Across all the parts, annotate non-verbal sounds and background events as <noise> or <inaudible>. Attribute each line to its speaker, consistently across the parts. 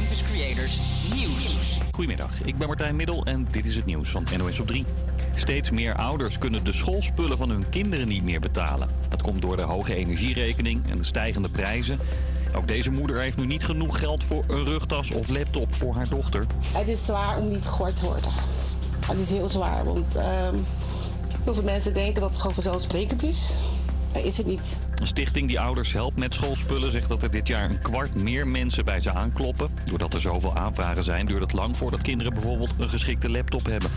Speaker 1: Campus Creators Nieuws.
Speaker 2: Goedemiddag, ik ben Martijn Middel en dit is het nieuws van NOS op 3. Steeds meer ouders kunnen de schoolspullen van hun kinderen niet meer betalen. Dat komt door de hoge energierekening en de stijgende prijzen. Ook deze moeder heeft nu niet genoeg geld voor een rugtas of laptop voor haar dochter.
Speaker 3: Het is zwaar om niet gehoord te worden. Het is heel zwaar, want ehm, heel veel mensen denken dat het gewoon vanzelfsprekend is. Maar is het niet.
Speaker 2: Een stichting die ouders helpt met schoolspullen zegt dat er dit jaar een kwart meer mensen bij ze aankloppen. Doordat er zoveel aanvragen zijn, duurt het lang voordat kinderen bijvoorbeeld een geschikte laptop hebben.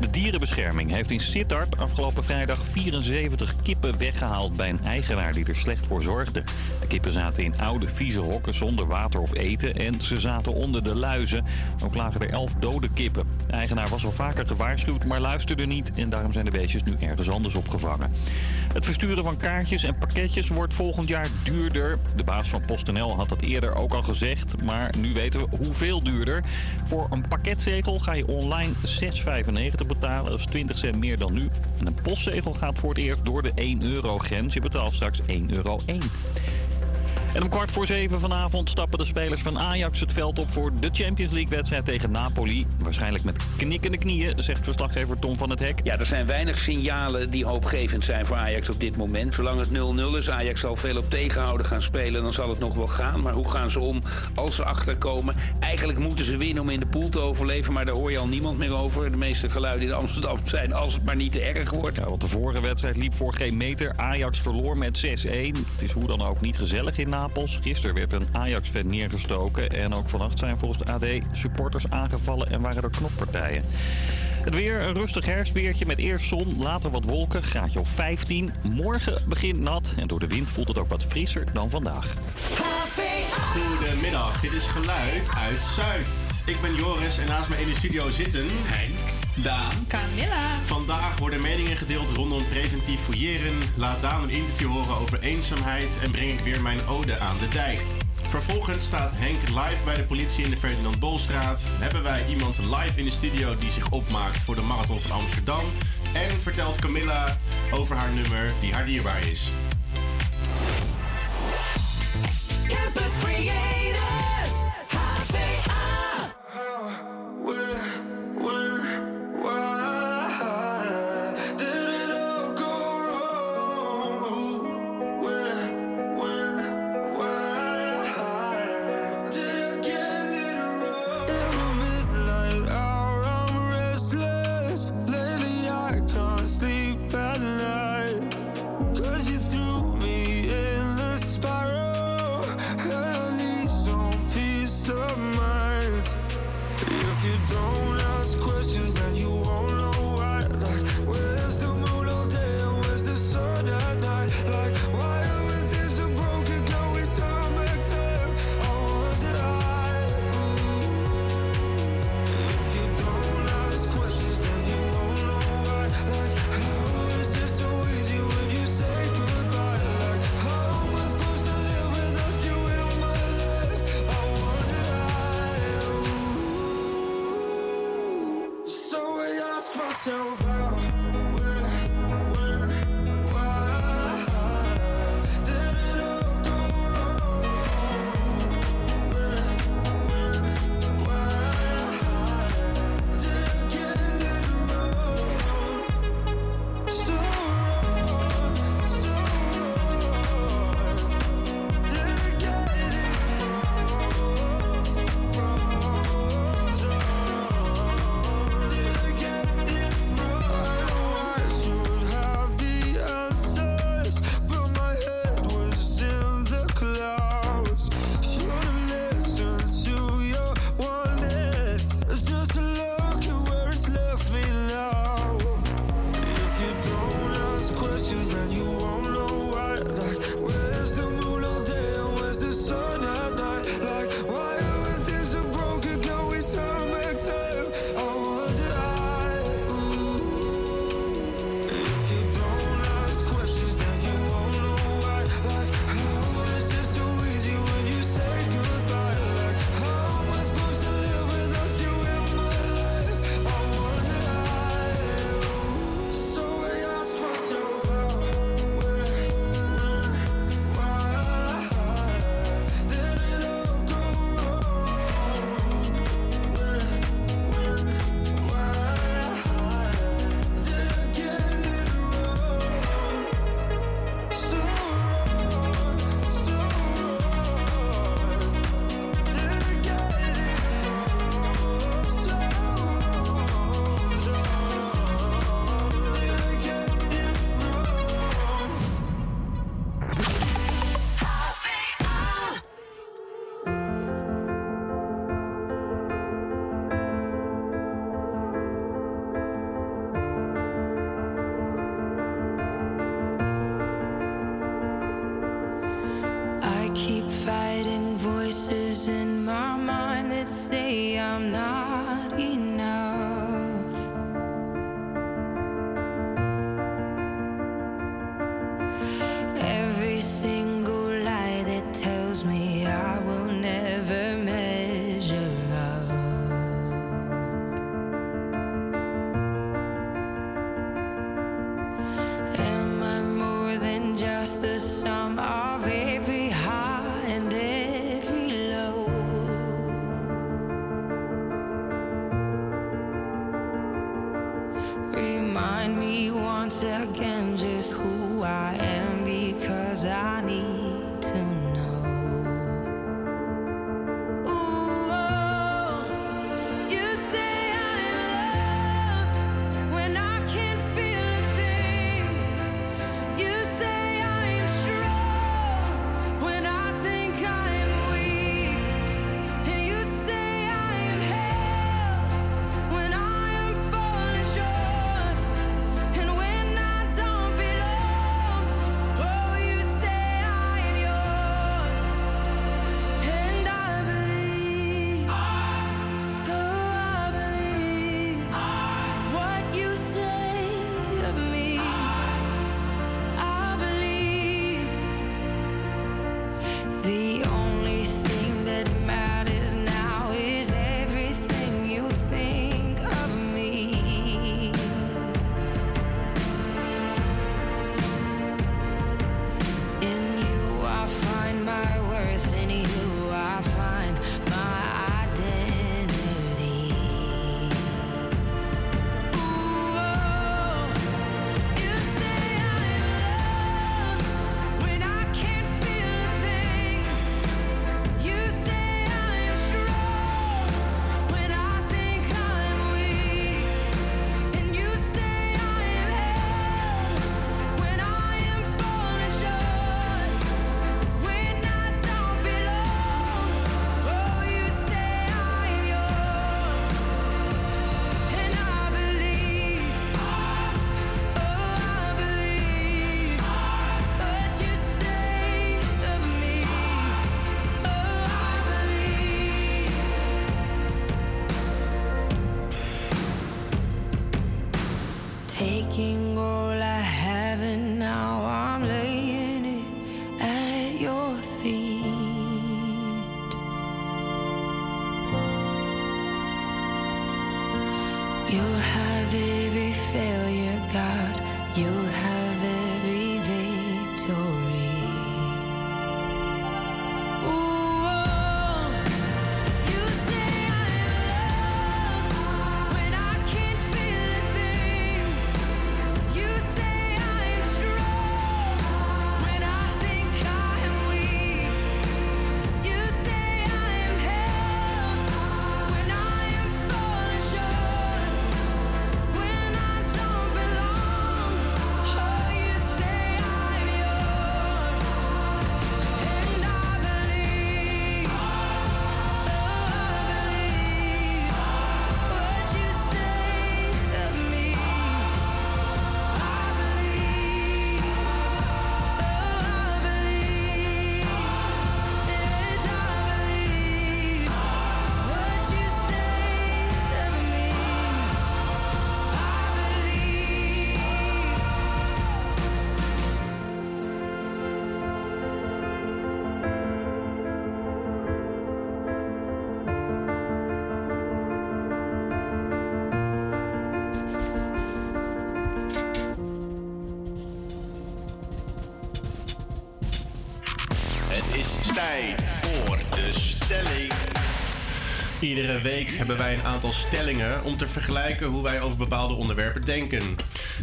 Speaker 2: De dierenbescherming heeft in Sittard afgelopen vrijdag 74 kippen weggehaald bij een eigenaar die er slecht voor zorgde. De kippen zaten in oude vieze hokken zonder water of eten en ze zaten onder de luizen. Ook lagen er 11 dode kippen. De eigenaar was al vaker gewaarschuwd, maar luisterde niet en daarom zijn de beestjes nu ergens anders opgevangen. Het versturen van kaartjes en pakketjes wordt volgend jaar duurder. De baas van PostNL had dat eerder ook al gezegd, maar nu weten we hoeveel duurder. Voor een pakketzegel ga je online 6,95 betalen. Dat is 20 cent meer dan nu. En een postzegel gaat voor het eerst door de 1 euro grens. Je betaalt straks 1 euro 1. En om kwart voor zeven vanavond stappen de spelers van Ajax het veld op voor de Champions League wedstrijd tegen Napoli. Waarschijnlijk met knikkende knieën, zegt verslaggever Tom van het Hek.
Speaker 4: Ja, er zijn weinig signalen die hoopgevend zijn voor Ajax op dit moment. Zolang het 0-0 is, Ajax zal veel op tegenhouden gaan spelen, dan zal het nog wel gaan. Maar hoe gaan ze om als ze achterkomen? Eigenlijk moeten ze winnen om in de pool te overleven, maar daar hoor je al niemand meer over. De meeste geluiden in Amsterdam zijn als het maar niet te erg wordt.
Speaker 2: Ja, want de vorige wedstrijd liep voor geen meter. Ajax verloor met 6-1. Het is hoe dan ook niet gezellig in Napels. Gisteren werd een Ajax-fan neergestoken. En ook vannacht zijn volgens de AD supporters aangevallen en waren er knokpartijen. Het weer, een rustig herfstweertje met eerst zon, later wat wolken, graadje of 15. Morgen begint nat en door de wind voelt het ook wat frisser dan vandaag.
Speaker 5: Goedemiddag, dit is Geluid uit Zuid. Ik ben Joris en naast mij in de studio zitten... Henk, Daan,
Speaker 6: Camilla.
Speaker 5: Vandaag worden meningen gedeeld rondom preventief fouilleren. Laat Daan een interview horen over eenzaamheid en breng ik weer mijn ode aan de dijk. Vervolgens staat Henk live bij de politie in de Ferdinand Bolstraat. Hebben wij iemand live in de studio die zich opmaakt voor de Marathon van Amsterdam. En vertelt Camilla over haar nummer die haar dierbaar is.
Speaker 7: Campus Creators,
Speaker 8: mind
Speaker 5: Iedere week hebben wij een aantal stellingen om te vergelijken hoe wij over bepaalde onderwerpen denken.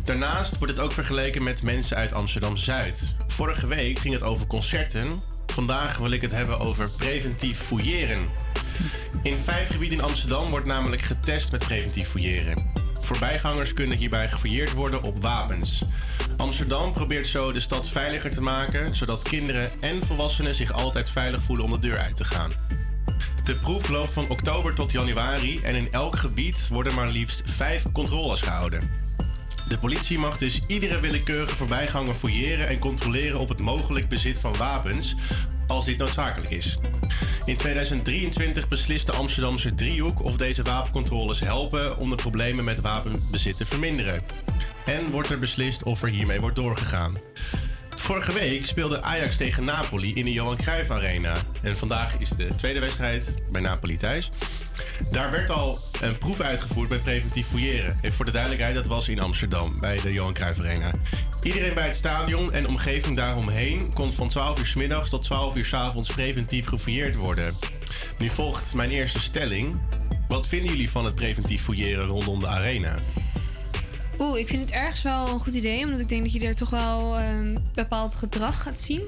Speaker 5: Daarnaast wordt het ook vergeleken met mensen uit Amsterdam Zuid. Vorige week ging het over concerten. Vandaag wil ik het hebben over preventief fouilleren. In vijf gebieden in Amsterdam wordt namelijk getest met preventief fouilleren. Voorbijgangers kunnen hierbij gefouilleerd worden op wapens. Amsterdam probeert zo de stad veiliger te maken, zodat kinderen en volwassenen zich altijd veilig voelen om de deur uit te gaan. De proef loopt van oktober tot januari en in elk gebied worden maar liefst vijf controles gehouden. De politie mag dus iedere willekeurige voorbijganger fouilleren en controleren op het mogelijk bezit van wapens, als dit noodzakelijk is. In 2023 beslist de Amsterdamse driehoek of deze wapencontroles helpen om de problemen met wapenbezit te verminderen. En wordt er beslist of er hiermee wordt doorgegaan. Vorige week speelde Ajax tegen Napoli in de Johan Cruijff Arena. En vandaag is de tweede wedstrijd bij Napoli thuis. Daar werd al een proef uitgevoerd met preventief fouilleren. En voor de duidelijkheid, dat was in Amsterdam bij de Johan Cruijff Arena. Iedereen bij het stadion en omgeving daaromheen kon van 12 uur s middags tot 12 uur s avonds preventief gefouilleerd worden. Nu volgt mijn eerste stelling. Wat vinden jullie van het preventief fouilleren rondom de arena?
Speaker 6: Oeh, ik vind het ergens wel een goed idee, omdat ik denk dat je er toch wel ehm, bepaald gedrag gaat zien.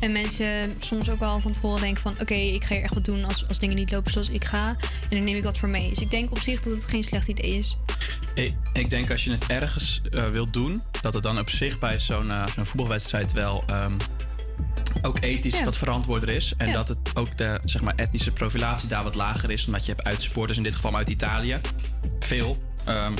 Speaker 6: En mensen soms ook wel van tevoren denken van... oké, ik ga hier echt wat doen als, als dingen niet lopen zoals ik ga. En dan neem ik wat voor mee. Dus ik denk op zich dat het geen slecht idee is.
Speaker 9: Ik, ik denk als je het ergens eh, wilt doen, dat het dan op zich bij zo'n eh, zo'n voetbalwedstrijd wel ehm, ook ethisch
Speaker 6: Ja.
Speaker 9: wat verantwoorder is. En
Speaker 6: Ja.
Speaker 9: dat het ook de zeg maar, etnische profilatie daar wat lager is. Omdat je hebt uitsupporters, in dit geval uit Italië. Veel. Ehm,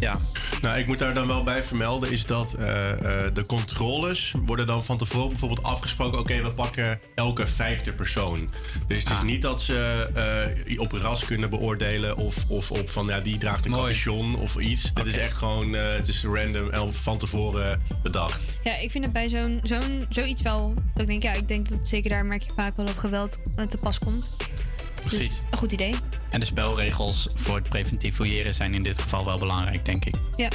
Speaker 9: ja,
Speaker 5: Nou, ik moet daar dan wel bij vermelden, is dat eh, eh, de controles worden dan van tevoren bijvoorbeeld afgesproken. Oké, we pakken elke vijfde persoon. Dus het is
Speaker 9: Ah.
Speaker 5: niet dat ze eh, op ras kunnen beoordelen of, of op van ja, die draagt een
Speaker 9: Mooi.
Speaker 5: capuchon of iets. Dit is echt gewoon, eh, het is random en van tevoren bedacht.
Speaker 6: Ja, ik vind het bij zo'n, zo'n, zoiets wel... Dat ik denk, ja, ik denk dat zeker daar merk je vaak wel dat geweld te pas komt.
Speaker 10: Precies.
Speaker 6: Dus een goed idee.
Speaker 10: En de spelregels voor het preventief fouilleren zijn in dit geval wel belangrijk, denk ik.
Speaker 6: Ja.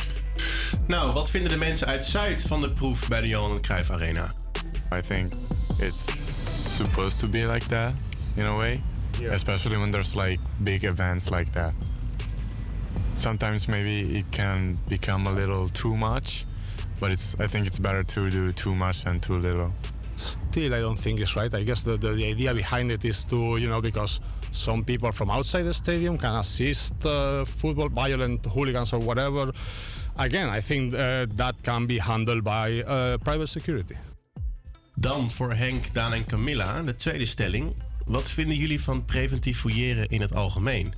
Speaker 5: Nou, wat vinden de mensen uit Zuid van de proef bij de Johan Cruijff Arena?
Speaker 11: I think it's supposed to be like that in a way, especially when there's like big events like that. Sometimes maybe it can become a little too much, but it's I think it's better to do too much than too little.
Speaker 12: still I don't think it's right. I guess the, the, the idea behind it is to, you know, because some people from outside the stadium can assist uh, football, violent hooligans or whatever. Again, I think uh, that can be handled by uh, private security.
Speaker 5: Dan voor Henk, Daan en Camilla, de tweede stelling. Wat vinden jullie van preventief fouilleren in het algemeen?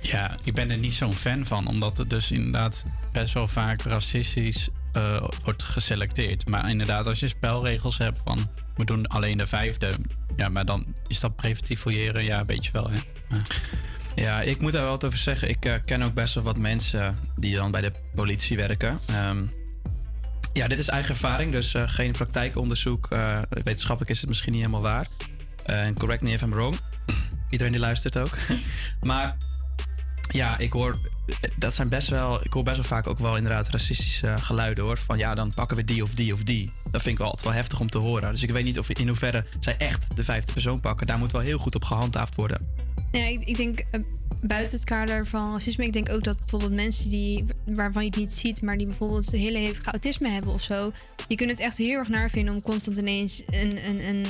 Speaker 10: Ja, ik ben er niet zo'n fan van, omdat het dus inderdaad best wel vaak racistisch eh, wordt geselecteerd. Maar inderdaad, als je spelregels hebt van we doen alleen de vijfde, ja, maar dan is dat preventief fouilleren, ja, weet je wel. Hè?
Speaker 9: Ja, ik moet daar wel wat over zeggen. Ik eh, ken ook best wel wat mensen die dan bij de politie werken. Ehm, ja, dit is eigen ervaring, dus eh, geen praktijkonderzoek. Wetenschappelijk is het misschien niet helemaal waar. En correct me if I'm wrong. Iedereen die luistert ook. <laughs> maar ja, ik hoor, dat zijn best wel, ik hoor best wel vaak ook wel inderdaad racistische geluiden hoor. Van ja, dan pakken we die of die of die. Dat vind ik wel altijd wel heftig om te horen. Dus ik weet niet of in hoeverre zij echt de vijfde persoon pakken. Daar moet wel heel goed op gehandhaafd worden.
Speaker 6: Ja, ik, ik denk eh, buiten het kader van racisme, ik denk ook dat bijvoorbeeld mensen die, waarvan je het niet ziet, maar die bijvoorbeeld hele hevige autisme hebben of zo, die kunnen het echt heel erg naar vinden om constant ineens een, een, een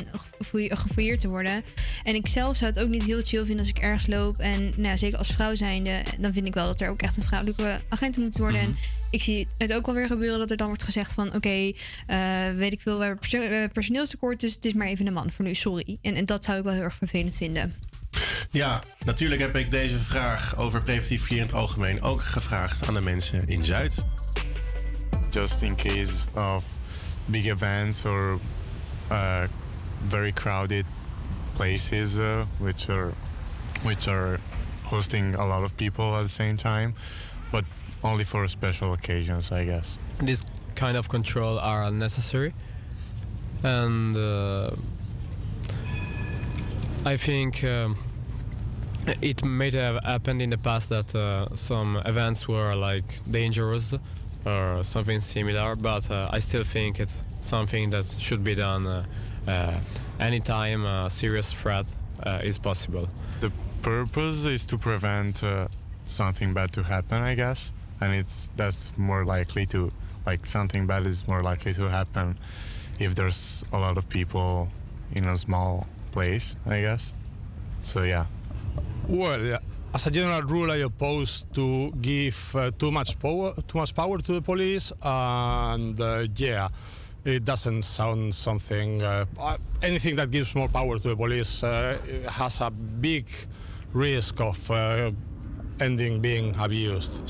Speaker 6: gefouilleerd te worden. En ik zelf zou het ook niet heel chill vinden als ik ergens loop. En nou, zeker als vrouw zijnde, dan vind ik wel dat er ook echt een vrouwelijke agent moet worden. En ik zie het ook wel weer gebeuren dat er dan wordt gezegd van oké, eh, weet ik veel, we hebben eh, personeelstekort, dus het is maar even een man voor nu, sorry. En, en dat zou ik wel heel erg vervelend vinden.
Speaker 5: Ja, natuurlijk heb ik deze vraag over preventief fouilleren in het algemeen ook gevraagd aan de mensen in Zuid.
Speaker 11: Just in case of big events or uh, very crowded places, uh, which are which are hosting a lot of people at the same time, but only for special occasions, I guess.
Speaker 13: this kind of control are unnecessary and uh, i think um, it may have happened in the past that uh, some events were like dangerous or something similar but uh, i still think it's something that should be done uh, uh, anytime a serious threat uh, is possible.
Speaker 11: The purpose is to prevent something bad to happen, I guess, and it's that's more likely to like something bad is more likely to happen if there's a lot of people in a small place, I guess. So yeah.
Speaker 12: Well, as a general rule, I oppose to give uh, too much power, too much power to the police, and uh, yeah, it doesn't sound something. Uh, uh, anything that gives more power to the police uh, has a big risk of uh, ending being abused.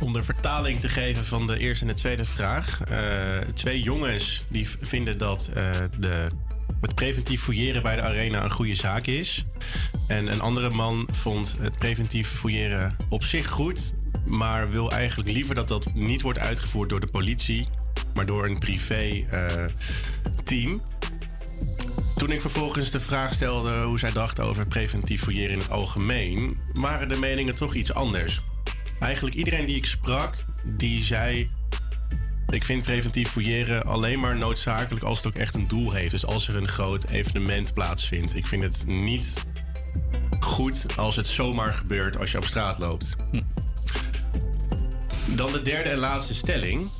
Speaker 5: Om de vertaling te geven van de eerste en de tweede vraag. Eh, twee jongens die vinden dat eh, de het preventief fouilleren bij de arena een goede zaak is. En een andere man vond het preventief fouilleren op zich goed, maar wil eigenlijk liever dat dat niet wordt uitgevoerd door de politie, maar door een privé eh, team. Toen ik vervolgens de vraag stelde hoe zij dacht over preventief fouilleren in het algemeen, waren de meningen toch iets anders. Eigenlijk iedereen die ik sprak, die zei ik vind preventief fouilleren alleen maar noodzakelijk als het ook echt een doel heeft. Dus als er een groot evenement plaatsvindt. Ik vind het niet goed als het zomaar gebeurt als je op straat loopt. Dan de derde en laatste stelling.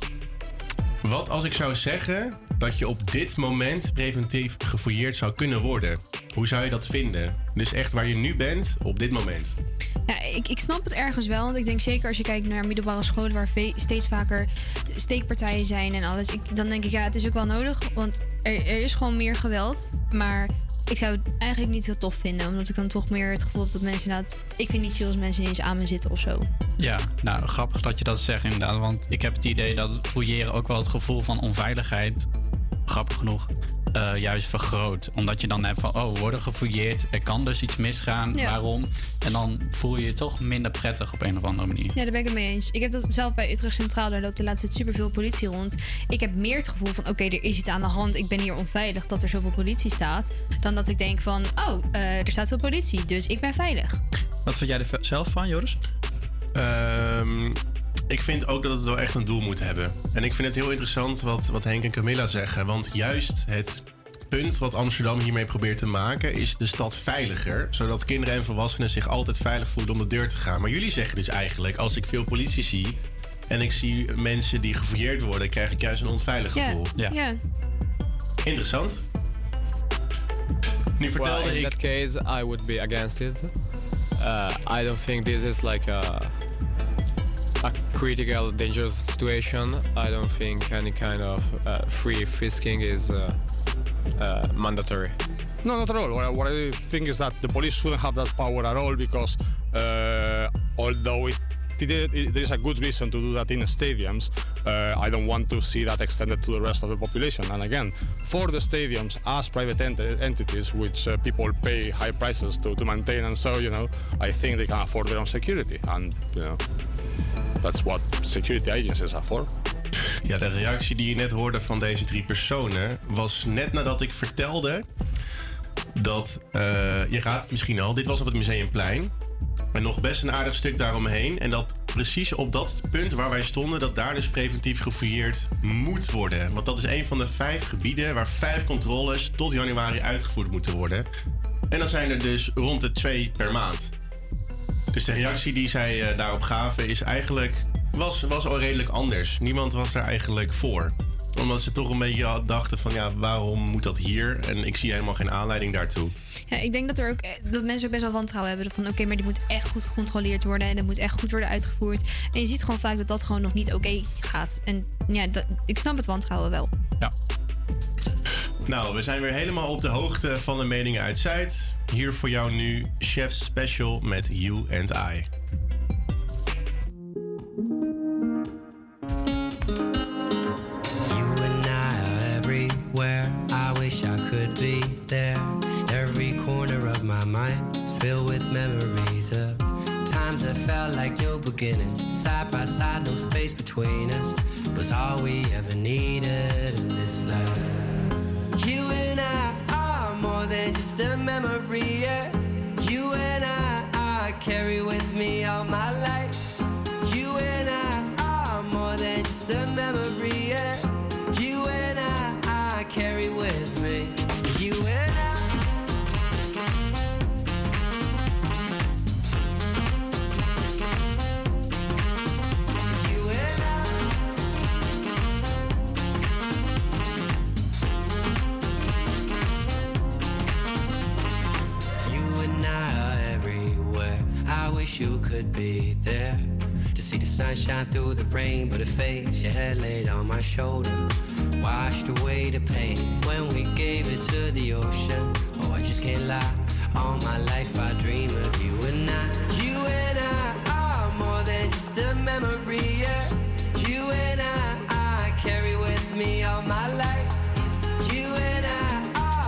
Speaker 5: Wat als ik zou zeggen dat je op dit moment preventief gefouilleerd zou kunnen worden? Hoe zou je dat vinden? Dus echt waar je nu bent op dit moment.
Speaker 6: Ja, ik, ik snap het ergens wel. Want ik denk zeker als je kijkt naar middelbare scholen waar steeds vaker steekpartijen zijn en alles. Ik, dan denk ik, ja, het is ook wel nodig. Want er, is gewoon meer geweld. Maar ik zou het eigenlijk niet heel tof vinden. Omdat ik dan toch meer het gevoel heb dat mensen inderdaad... Ik vind niet chill als mensen ineens aan me zitten of zo.
Speaker 10: Ja, nou grappig dat je dat zegt inderdaad. Want ik heb het idee dat fouilleren ook wel het gevoel van onveiligheid, grappig genoeg, eh, juist vergroot. Omdat je dan hebt van, oh, we worden gefouilleerd, er kan dus iets misgaan,
Speaker 6: Ja.
Speaker 10: waarom? En dan voel je je toch minder prettig op een of andere manier.
Speaker 6: Ja, daar ben ik het mee eens. Ik heb dat zelf bij Utrecht Centraal. Daar loopt de laatste tijd superveel politie rond. Ik heb meer het gevoel van... oké, er is iets aan de hand. Ik ben hier onveilig dat er zoveel politie staat. Dan dat ik denk van... oh, eh, er staat veel politie, dus ik ben veilig.
Speaker 9: Wat vind jij er zelf van, Joris?
Speaker 5: Ehm, ik vind ook dat het wel echt een doel moet hebben. En ik vind het heel interessant wat, wat Henk en Camilla zeggen. Want juist het punt wat Amsterdam hiermee probeert te maken... is de stad veiliger. Zodat kinderen en volwassenen zich altijd veilig voelen om de deur te gaan. Maar jullie zeggen dus eigenlijk, als ik veel politie zie... en ik zie mensen die gefouilleerd worden... krijg ik juist een onveilig gevoel.
Speaker 6: ja.
Speaker 5: Interessant. Nu vertelde
Speaker 13: well, in
Speaker 5: ik...
Speaker 13: that case, I would be against it. Uh, I don't think this is like a a critical, dangerous situation. I don't think any kind of uh, free frisking is uh, uh, mandatory.
Speaker 12: No, not at all. What I, what I think is that the police shouldn't have that power at all because uh, although it, it, it- there is a good reason to do that in stadiums, uh, I don't want to see that extended to the rest of the population. And again, for the stadiums as private ent- entities, which uh, people pay high prices to, to maintain and so, you know, I think they can afford their own security. And, you know, that's what security agencies are for.
Speaker 5: Ja, de reactie die je net hoorde van deze drie personen was net nadat ik vertelde dat, eh, je raadt het misschien al, dit was op het Museumplein. En nog best een aardig stuk daaromheen. En dat precies op dat punt waar wij stonden, dat daar dus preventief gefouilleerd moet worden. Want dat is een van de vijf gebieden waar vijf controles tot januari uitgevoerd moeten worden. En dat zijn er dus rond de twee per maand. Dus de reactie die zij eh, daarop gaven is eigenlijk... Was, was al redelijk anders. Niemand was daar eigenlijk voor. Omdat ze toch een beetje dachten van... ja, waarom moet dat hier? En ik zie helemaal geen aanleiding daartoe.
Speaker 6: Ja, ik denk dat, er ook, eh, dat mensen ook best wel wantrouwen hebben. Van oké, maar die moet echt goed gecontroleerd worden. En dat moet echt goed worden uitgevoerd. En je ziet gewoon vaak dat dat gewoon nog niet oké gaat. En ja, dat, ik snap het wantrouwen wel.
Speaker 5: Nou, we zijn weer helemaal op de hoogte van de meningen uit Zuid. Hier voor jou nu Chef Special met You and I.
Speaker 14: You and I are everywhere. I wish I could be there. Every corner of my mind is filled with memories of times that felt like new beginnings. Side by side, no space between us. Was all we ever needed in this life. You and I are more than just a memory. You and I, I carry with me all my life. Wish you could be there to see the sunshine through the rain, but it fades. Your head laid on my shoulder, washed away the pain when we gave it to the ocean. Oh, I just can't lie. All my life I dream of you and I. You and I are more than just a memory. Yeah. You and I, I carry with me all my life. You and I are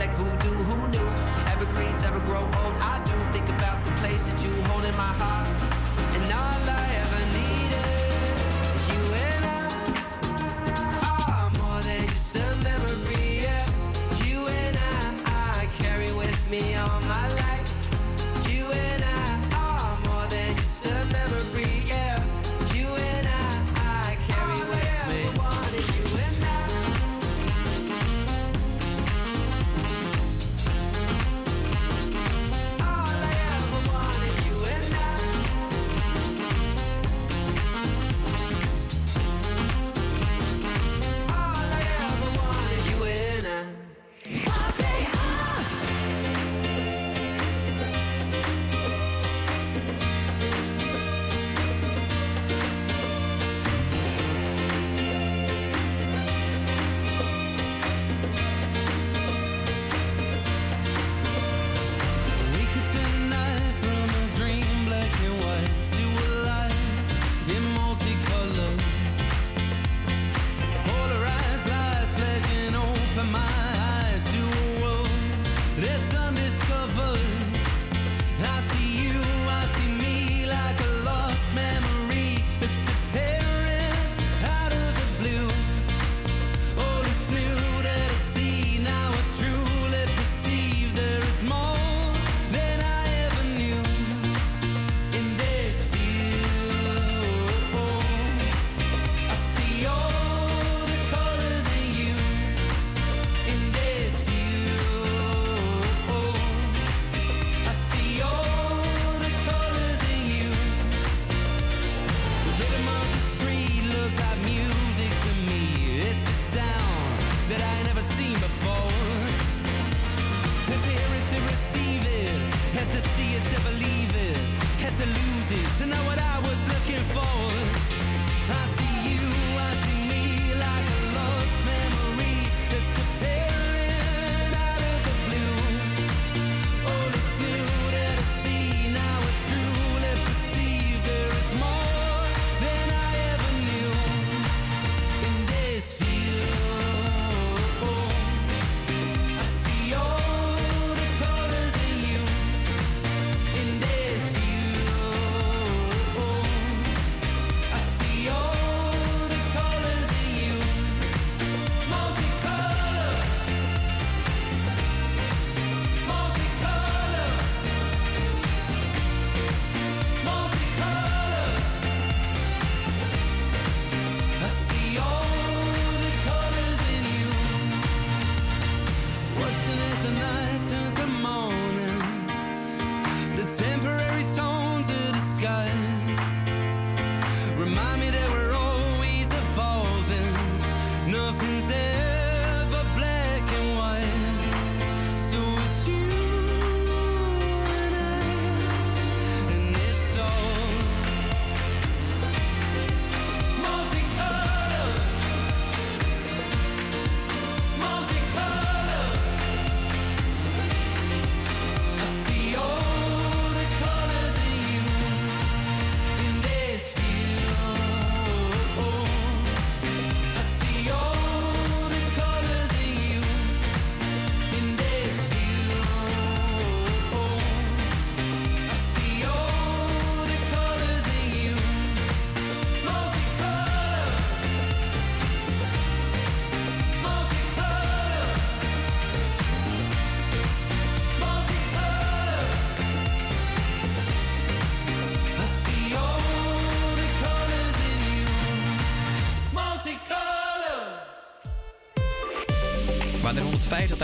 Speaker 14: like voodoo, who knew? Evergreens ever grow old, I do think about the place that you hold in my heart.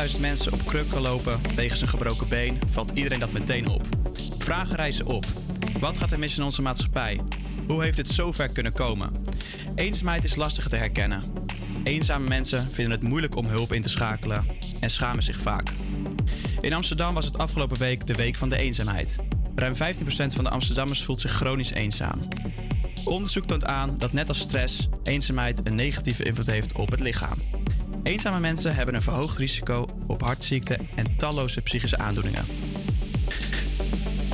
Speaker 9: 12.000 mensen op krukken lopen wegens een gebroken been, valt iedereen dat meteen op. Vragen reizen op. Wat gaat er mis in onze maatschappij? Hoe heeft het zo ver kunnen komen? Eenzaamheid is lastig te herkennen. Eenzame mensen vinden het moeilijk om hulp in te schakelen en schamen zich vaak. In Amsterdam was het afgelopen week de Week van de Eenzaamheid. Ruim 15% van de Amsterdammers voelt zich chronisch eenzaam. Onderzoek toont aan dat net als stress, eenzaamheid een negatieve invloed heeft op het lichaam. Eenzame mensen hebben een verhoogd risico op hartziekten en talloze psychische aandoeningen.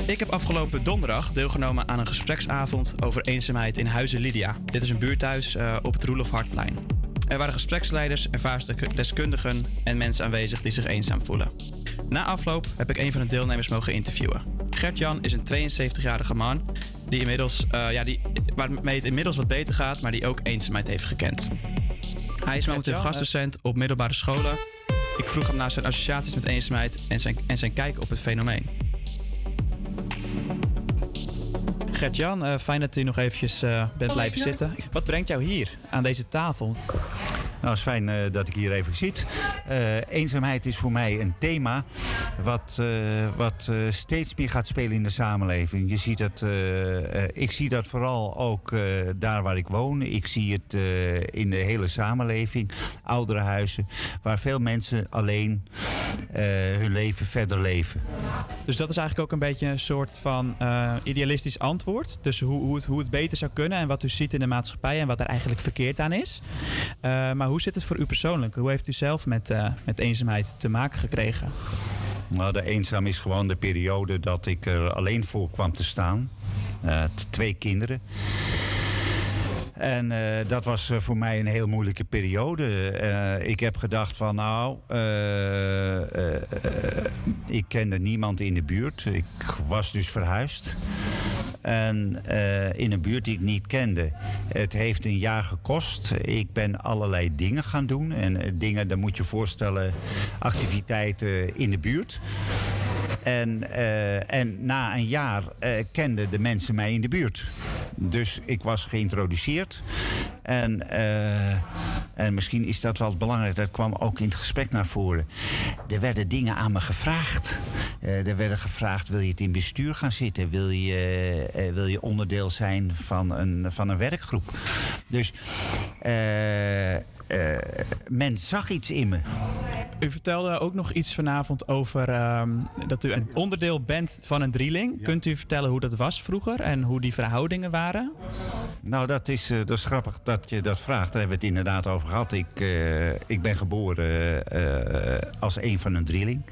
Speaker 9: Ik heb afgelopen donderdag deelgenomen aan een gespreksavond over eenzaamheid in Huizen Lydia. Dit is een buurthuis uh, op het Roelof Hartplein. Er waren gespreksleiders, ervaarsdeskundigen en mensen aanwezig die zich eenzaam voelen. Na afloop heb ik een van de deelnemers mogen interviewen. Gert-Jan is een 72-jarige man die inmiddels, eh, ja, die, waarmee het inmiddels wat beter gaat, maar die ook eenzaamheid heeft gekend. Hij is momenteel
Speaker 2: Gert-Jan,
Speaker 9: gastdocent op middelbare scholen. Ik vroeg hem naar zijn associaties met eenzaamheid en zijn, en zijn kijk op het fenomeen. Gert-Jan, eh, fijn dat u nog eventjes eh, bent blijven zitten. Wat brengt jou hier aan deze tafel?
Speaker 15: Nou, het is fijn eh, dat ik hier even zit. Eh, eenzaamheid is voor mij een thema wat, eh, wat steeds meer gaat spelen in de samenleving. Je ziet dat, ik zie dat vooral ook daar waar ik woon. Ik zie het in de hele samenleving. Ouderenhuizen, waar veel mensen alleen hun leven verder leven.
Speaker 9: Dus dat is eigenlijk ook een beetje een soort van idealistisch antwoord. Dus hoe, hoe, het, hoe het beter zou kunnen en wat u ziet in de maatschappij en wat er eigenlijk verkeerd aan is. Maar zit het voor u persoonlijk? Hoe heeft u zelf met, eh, met eenzaamheid te maken gekregen?
Speaker 15: Nou, de eenzaam is gewoon de periode dat ik er alleen voor kwam te staan. Eh, twee kinderen. En eh, dat was voor mij een heel moeilijke periode. Ik heb gedacht van nou, ik kende niemand in de buurt. Ik was dus verhuisd. En eh, in een buurt die ik niet kende. Het heeft een jaar gekost. Ik ben allerlei dingen gaan doen. En eh, dingen, dan moet je voorstellen, activiteiten in de buurt. En, eh, en na een jaar kenden de mensen mij in de buurt. Dus ik was geïntroduceerd. En, en misschien is dat wel belangrijk, dat kwam ook in het gesprek naar voren. Er werden dingen aan me gevraagd. Er werden gevraagd, wil je het in bestuur gaan zitten? Wil je, wil je onderdeel zijn van een, van een werkgroep? Dus eh, eh, men zag iets in me.
Speaker 9: U vertelde ook nog iets vanavond over ehm, dat u een onderdeel bent van een drieling. Kunt u vertellen hoe dat was vroeger en hoe die verhoudingen waren?
Speaker 15: Nou, dat is, eh, dat is grappig dat je dat vraagt. Daar hebben we het inderdaad over gehad. Ik, eh, ik ben geboren eh, als een van een drieling.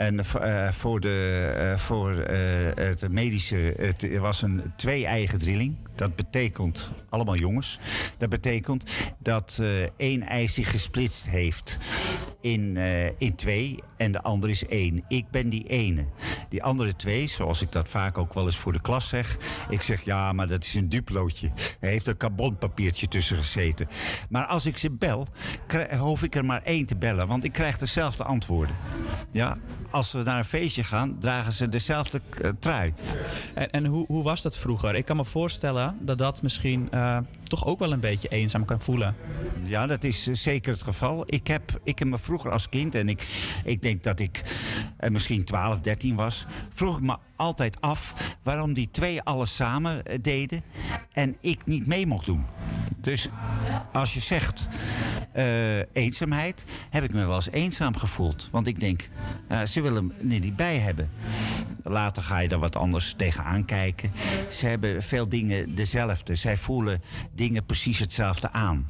Speaker 15: En eh, voor, de, eh, voor eh, het medische, het was een twee-eigen drilling. Dat betekent, allemaal jongens, dat betekent dat eh, één ei zich gesplitst heeft in, eh, in twee en de andere is één. Ik ben die ene. Die andere twee, zoals ik dat vaak ook wel eens voor de klas zeg. Ik zeg ja, maar dat is een duplootje. Er heeft een carbonpapiertje tussen gezeten. Maar als ik ze bel, hoef ik er maar één te bellen, want ik krijg dezelfde antwoorden. Ja, als we naar een feestje gaan, dragen ze dezelfde eh, trui.
Speaker 9: En, en hoe, hoe was dat vroeger? Ik kan me voorstellen dat dat misschien eh, toch ook wel een beetje eenzaam kan voelen.
Speaker 15: Ja, dat is eh, zeker het geval. Ik heb, ik heb me vroeger als kind, en ik, ik denk dat ik eh, misschien 12, 13 was, vroeg ik me altijd af waarom die twee alles samen eh, deden en ik niet mee mocht doen. Dus als je zegt eh, eenzaamheid, heb ik me wel eens eenzaam gevoeld. Want ik denk, ze willen me niet bij hebben. Later ga je er wat anders tegenaan kijken. Ze hebben veel dingen dezelfde. Zij voelen dingen precies hetzelfde aan.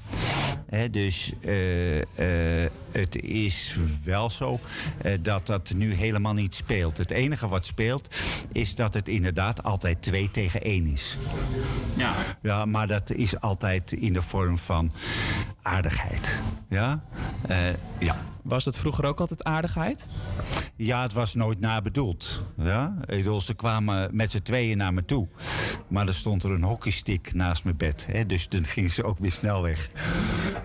Speaker 15: Hè, dus eh, eh, het is wel zo eh, dat dat nu helemaal niet speelt. Het enige wat speelt is dat het inderdaad altijd twee tegen één is.
Speaker 2: Ja.
Speaker 15: Ja, maar dat is altijd in de vorm van aardigheid. Ja? Ja.
Speaker 9: Was dat vroeger ook altijd aardigheid?
Speaker 15: Ja, het was nooit nabedoeld. Ja? Bedoel, ze kwamen met z'n tweeën naar me toe. Maar er stond er een hockeystick naast mijn bed. Hè? Dus dan gingen ze ook weer snel weg.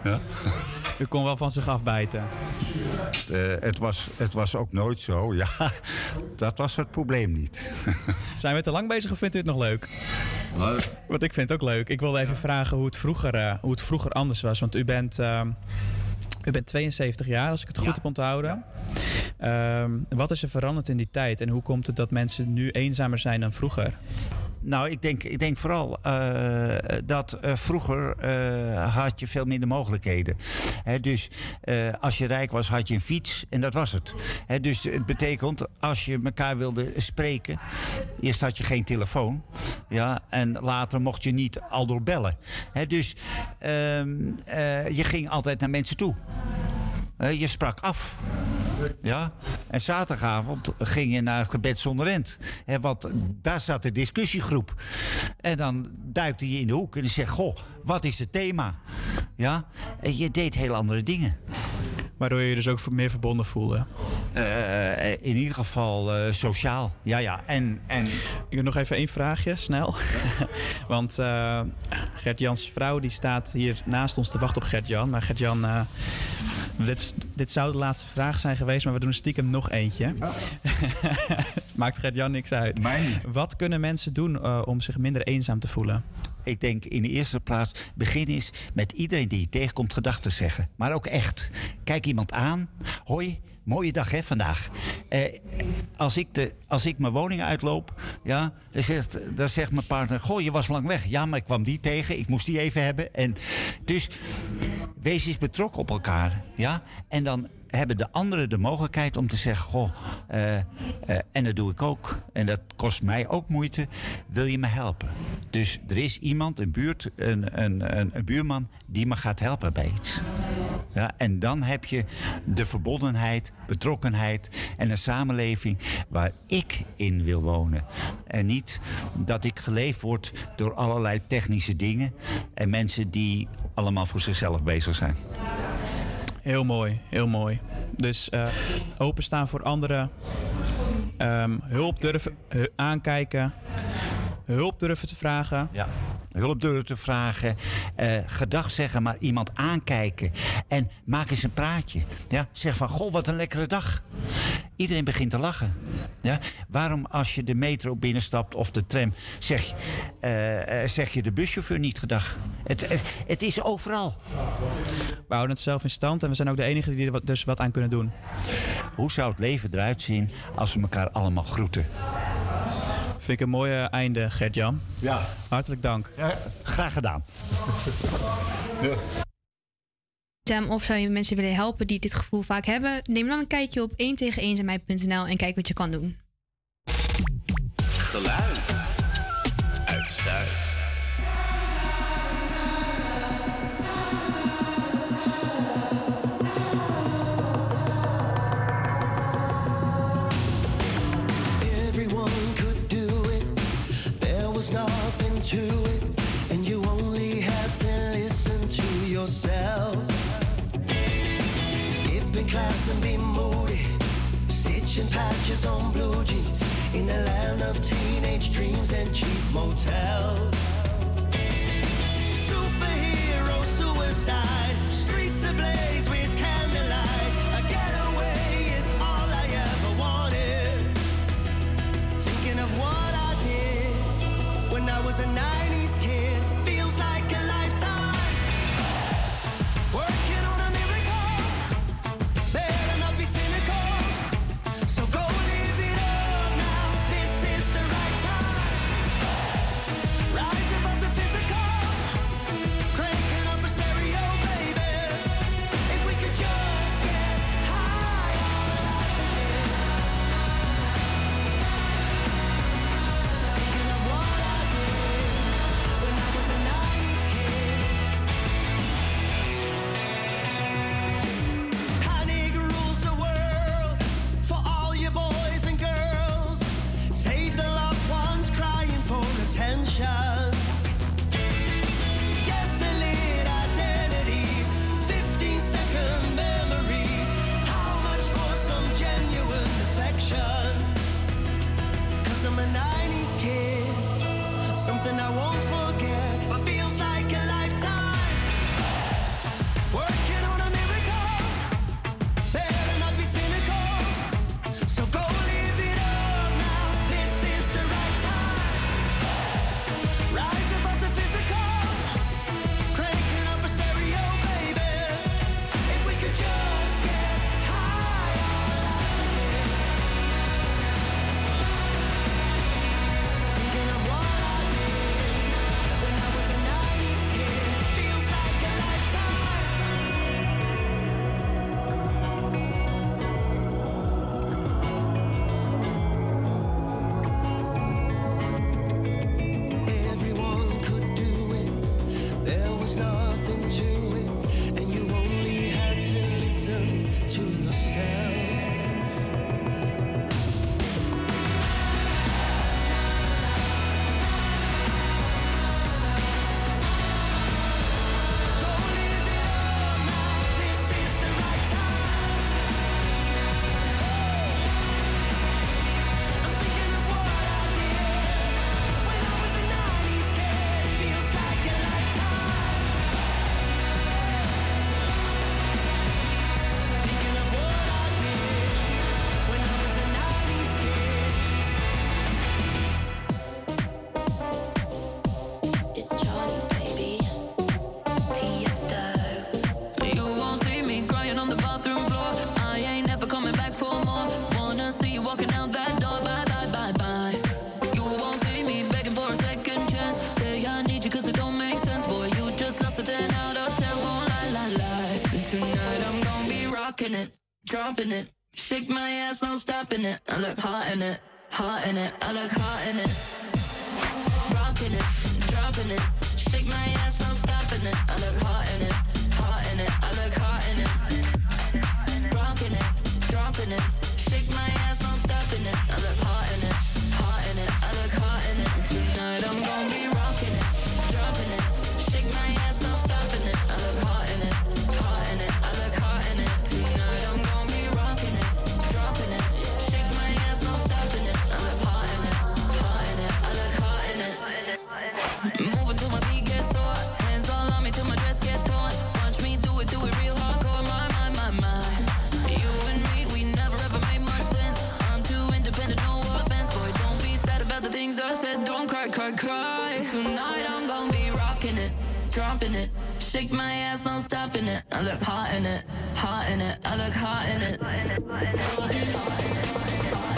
Speaker 15: Ja? <laughs>
Speaker 9: U kon wel van zich afbijten.
Speaker 15: Eh, het, was, het was ook nooit zo. <laughs> Ja, dat was het probleem niet. <laughs>
Speaker 9: Zijn we te lang bezig of vindt u het nog leuk? Want ik vind het ook leuk. Ik wilde even vragen hoe het vroeger, eh, hoe het vroeger anders was. Want u bent, ehm, u bent 72 jaar, als ik het goed heb onthouden. Ehm, wat is er veranderd in die tijd? En hoe komt het dat mensen nu eenzamer zijn dan vroeger?
Speaker 15: Nou, ik denk, ik denk vooral eh, dat eh, vroeger eh, had je veel minder mogelijkheden. Hè, dus als je rijk was, had je een fiets en dat was het. Dus het betekent, als je elkaar wilde spreken, eerst had je geen telefoon. Ja, en later mocht je niet al door bellen. Dus ehm, eh, je ging altijd naar mensen toe. Je sprak af. Ja? En zaterdagavond ging je naar het gebed zonder rent. Hè, want daar zat de discussiegroep. En dan duikte je in de hoek en je zegt: Goh, wat is het thema? Ja? eh, je deed heel andere dingen.
Speaker 9: Waardoor je je dus ook meer verbonden voelde.
Speaker 15: Eh, eh, in ieder geval eh, sociaal. Ja, ja. En, en...
Speaker 9: Ik heb nog even één vraagje, snel. <laughs> Want Gert-Jans vrouw die staat hier naast ons te wachten op Gert-Jan. Maar Gert-Jan, dit, dit zou de laatste vraag zijn geweest, maar we doen stiekem nog eentje. <laughs> Maakt Gert-Jan niks uit.
Speaker 15: Mij niet.
Speaker 9: Wat kunnen mensen doen eh, om zich minder eenzaam te voelen?
Speaker 15: Ik denk in de eerste plaats, begin eens met iedereen die je tegenkomt gedachten zeggen. Maar ook echt. Kijk iemand aan. Hoi, mooie dag hè vandaag. Eh, als, ik de, als ik mijn woning uitloop, ja, dan, zegt, dan zegt mijn partner... Goh, je was lang weg. Ja, maar ik kwam die tegen. Ik moest die even hebben. En dus wees eens betrokken op elkaar. Ja? En dan hebben de anderen de mogelijkheid om te zeggen: Goh, eh, eh, en dat doe ik ook. En dat kost mij ook moeite. Wil je me helpen? Dus er is iemand, een buurt, een, een, een, een buurman, die me gaat helpen bij iets. Ja, en dan heb je de verbondenheid, betrokkenheid en een samenleving waar ik in wil wonen. En niet dat ik geleefd word door allerlei technische dingen en mensen die allemaal voor zichzelf bezig zijn.
Speaker 9: Heel mooi, heel mooi. Dus eh, openstaan voor anderen. Ehm, hulp durven hu- aankijken. Hulp durven te vragen.
Speaker 15: Ja. Hulp durven te vragen, eh, gedag zeggen, maar iemand aankijken. En maak eens een praatje. Ja? Zeg van, goh, wat een lekkere dag. Iedereen begint te lachen. Ja? Waarom als je de metro binnenstapt of de tram, zeg, eh, eh, zeg je de buschauffeur niet gedag? Het, het, het is overal.
Speaker 9: We houden het zelf in stand en we zijn ook de enigen die er dus wat aan kunnen doen.
Speaker 15: Hoe zou het leven eruit zien als we elkaar allemaal groeten?
Speaker 9: Vind ik een mooi eh, einde, Gert-Jan.
Speaker 15: Ja.
Speaker 9: Hartelijk dank.
Speaker 15: graag gedaan.
Speaker 6: Sam, of zou je mensen willen helpen die dit gevoel vaak hebben? Neem dan een kijkje op 1 tegen eenzaamheid.nl en kijk wat je kan doen.
Speaker 16: Geluid uit Zuid.
Speaker 17: Dropping it. Shake my ass, no stopping it. I look hot in it, hot in it. I look hot in it. Rocking it, dropping it. Shake my ass, no stopping it. I look hot in it, hot in it. I look hot in it. Rocking it, dropping it. Cry, cry, cry. Tonight I'm gonna be rocking it, dropping it. Shake my ass, no stopping it. I look hot in it, hot in it. I look hot in it. Rocking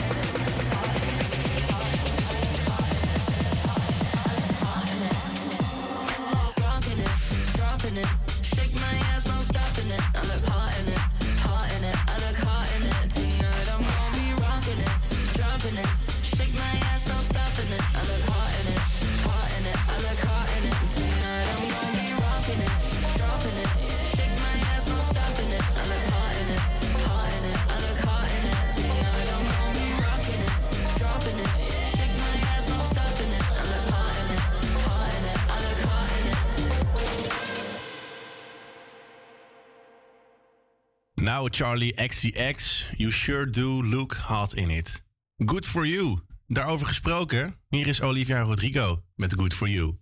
Speaker 5: Nou, Charlie XCX, you sure do look hot in it. Good for you. Daarover gesproken, hier is Olivia Rodrigo met Good for You.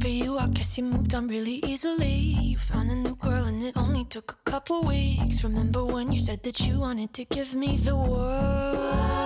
Speaker 18: For you, I guess you moved on really easily. You found a new girl and it only took a couple weeks. Remember when you said that you wanted to give me the world?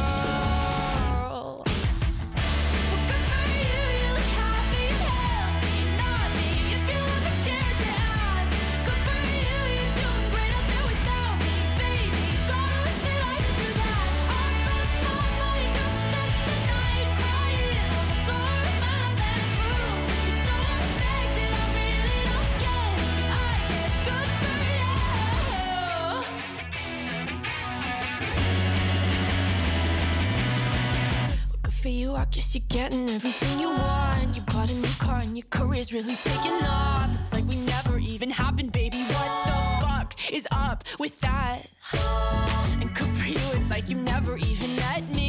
Speaker 18: You, I guess you're getting everything you want. You bought a new car and your career's really taking off. It's like we never even happened, baby. What the fuck is up with that? And good for you, it's like you never even met me.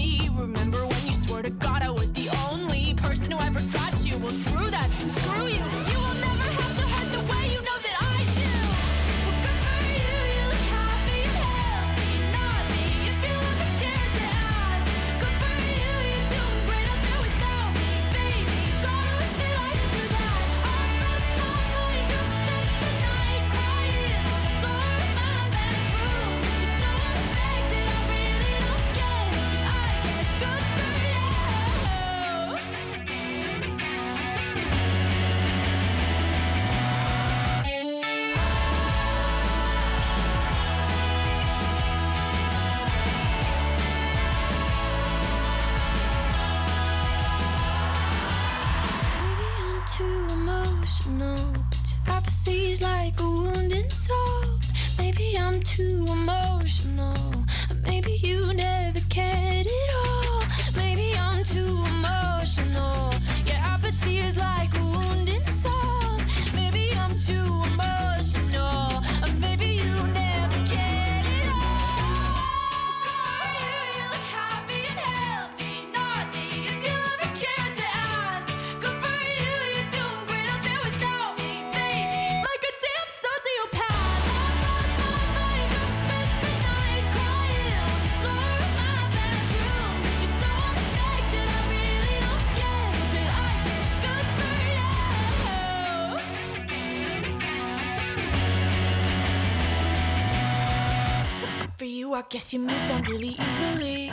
Speaker 18: Apathy's like a wounded soul. Maybe I'm too emotional, guess you moved on really easily.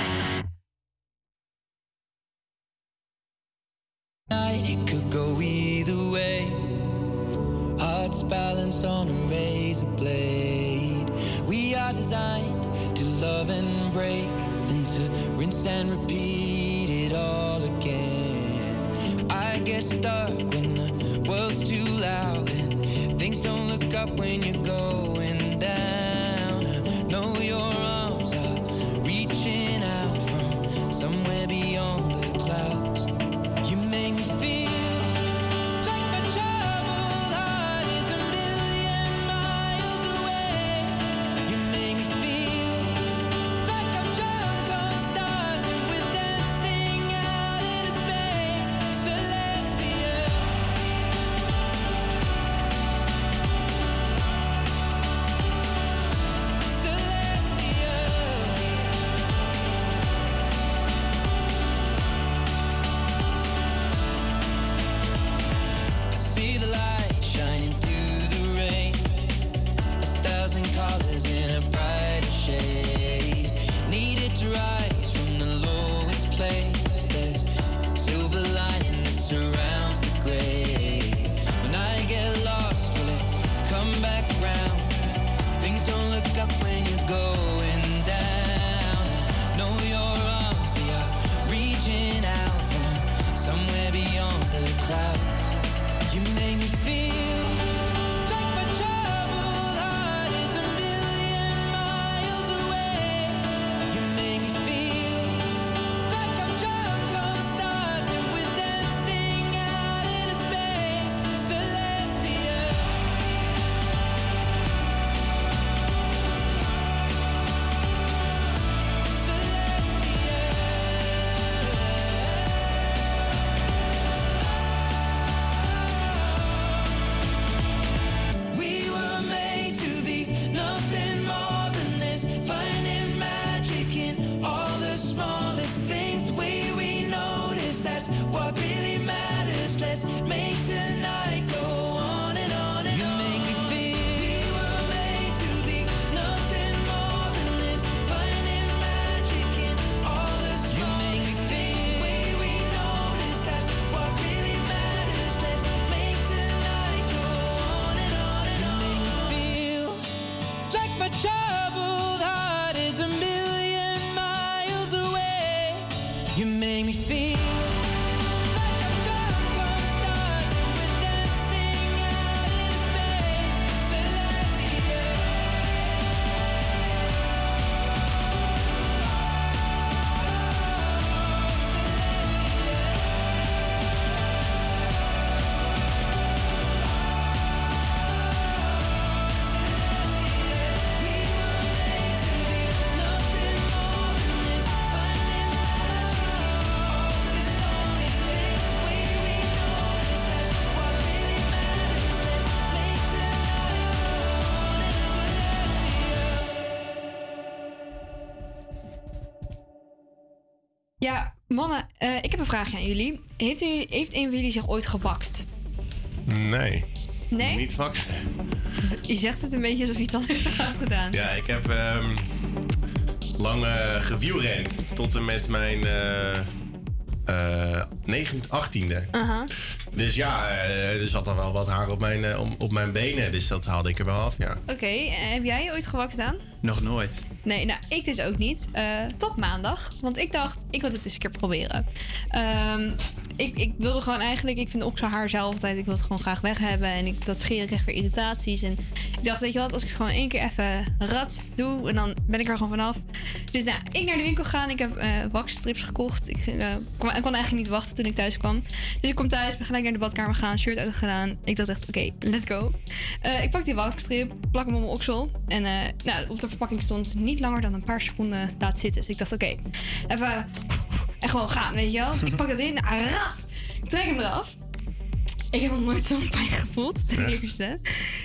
Speaker 6: Vraagje aan jullie. Heeft, u, heeft een van jullie zich ooit gewakst?
Speaker 5: Nee.
Speaker 6: Nee?
Speaker 5: Niet vak.
Speaker 6: Je zegt het een beetje alsof je iets anders had gedaan.
Speaker 5: Ja, ik heb ehm, lang eh, gewielrend tot en met mijn eh eh 9, 18e.
Speaker 6: Aha.
Speaker 5: Dus ja, eh, er zat al wel wat haar op mijn, eh, om- op mijn benen. Dus dat haalde ik er wel af, ja.
Speaker 6: Oké, eh, heb jij ooit gewakst aan?
Speaker 9: Nog nooit.
Speaker 6: Nee, nou, ik dus ook niet. Eh, tot maandag. Want ik dacht, ik wil het eens een keer proberen. Ehm, ik, ik wilde gewoon eigenlijk, ik vind okselhaar zelf altijd, ik wil het gewoon graag weg hebben. En ik, dat scheren krijg weer irritaties. En ik dacht, weet je wat, als ik het gewoon één keer even rats doe, en dan ben ik er gewoon vanaf. Dus nou, ik naar de winkel gaan. Ik heb eh waxstrips gekocht. Ik, eh, kon, ik kon eigenlijk niet wachten toen ik thuis kwam. Dus ik kom thuis, ben gelijk naar de badkamer gaan, shirt uitgedaan. Ik dacht echt, oké, let's go. Eh, ik pak die waxstrip, plak hem op mijn oksel. En nou, op de verpakking stond niet langer dan een paar seconden laat zitten. Dus ik dacht, oké, even en gewoon gaan, weet je wel. Dus ik pak dat in, rat. Ik trek hem eraf. Ik heb nog nooit zo'n pijn gevoeld, <laughs> ten eerste.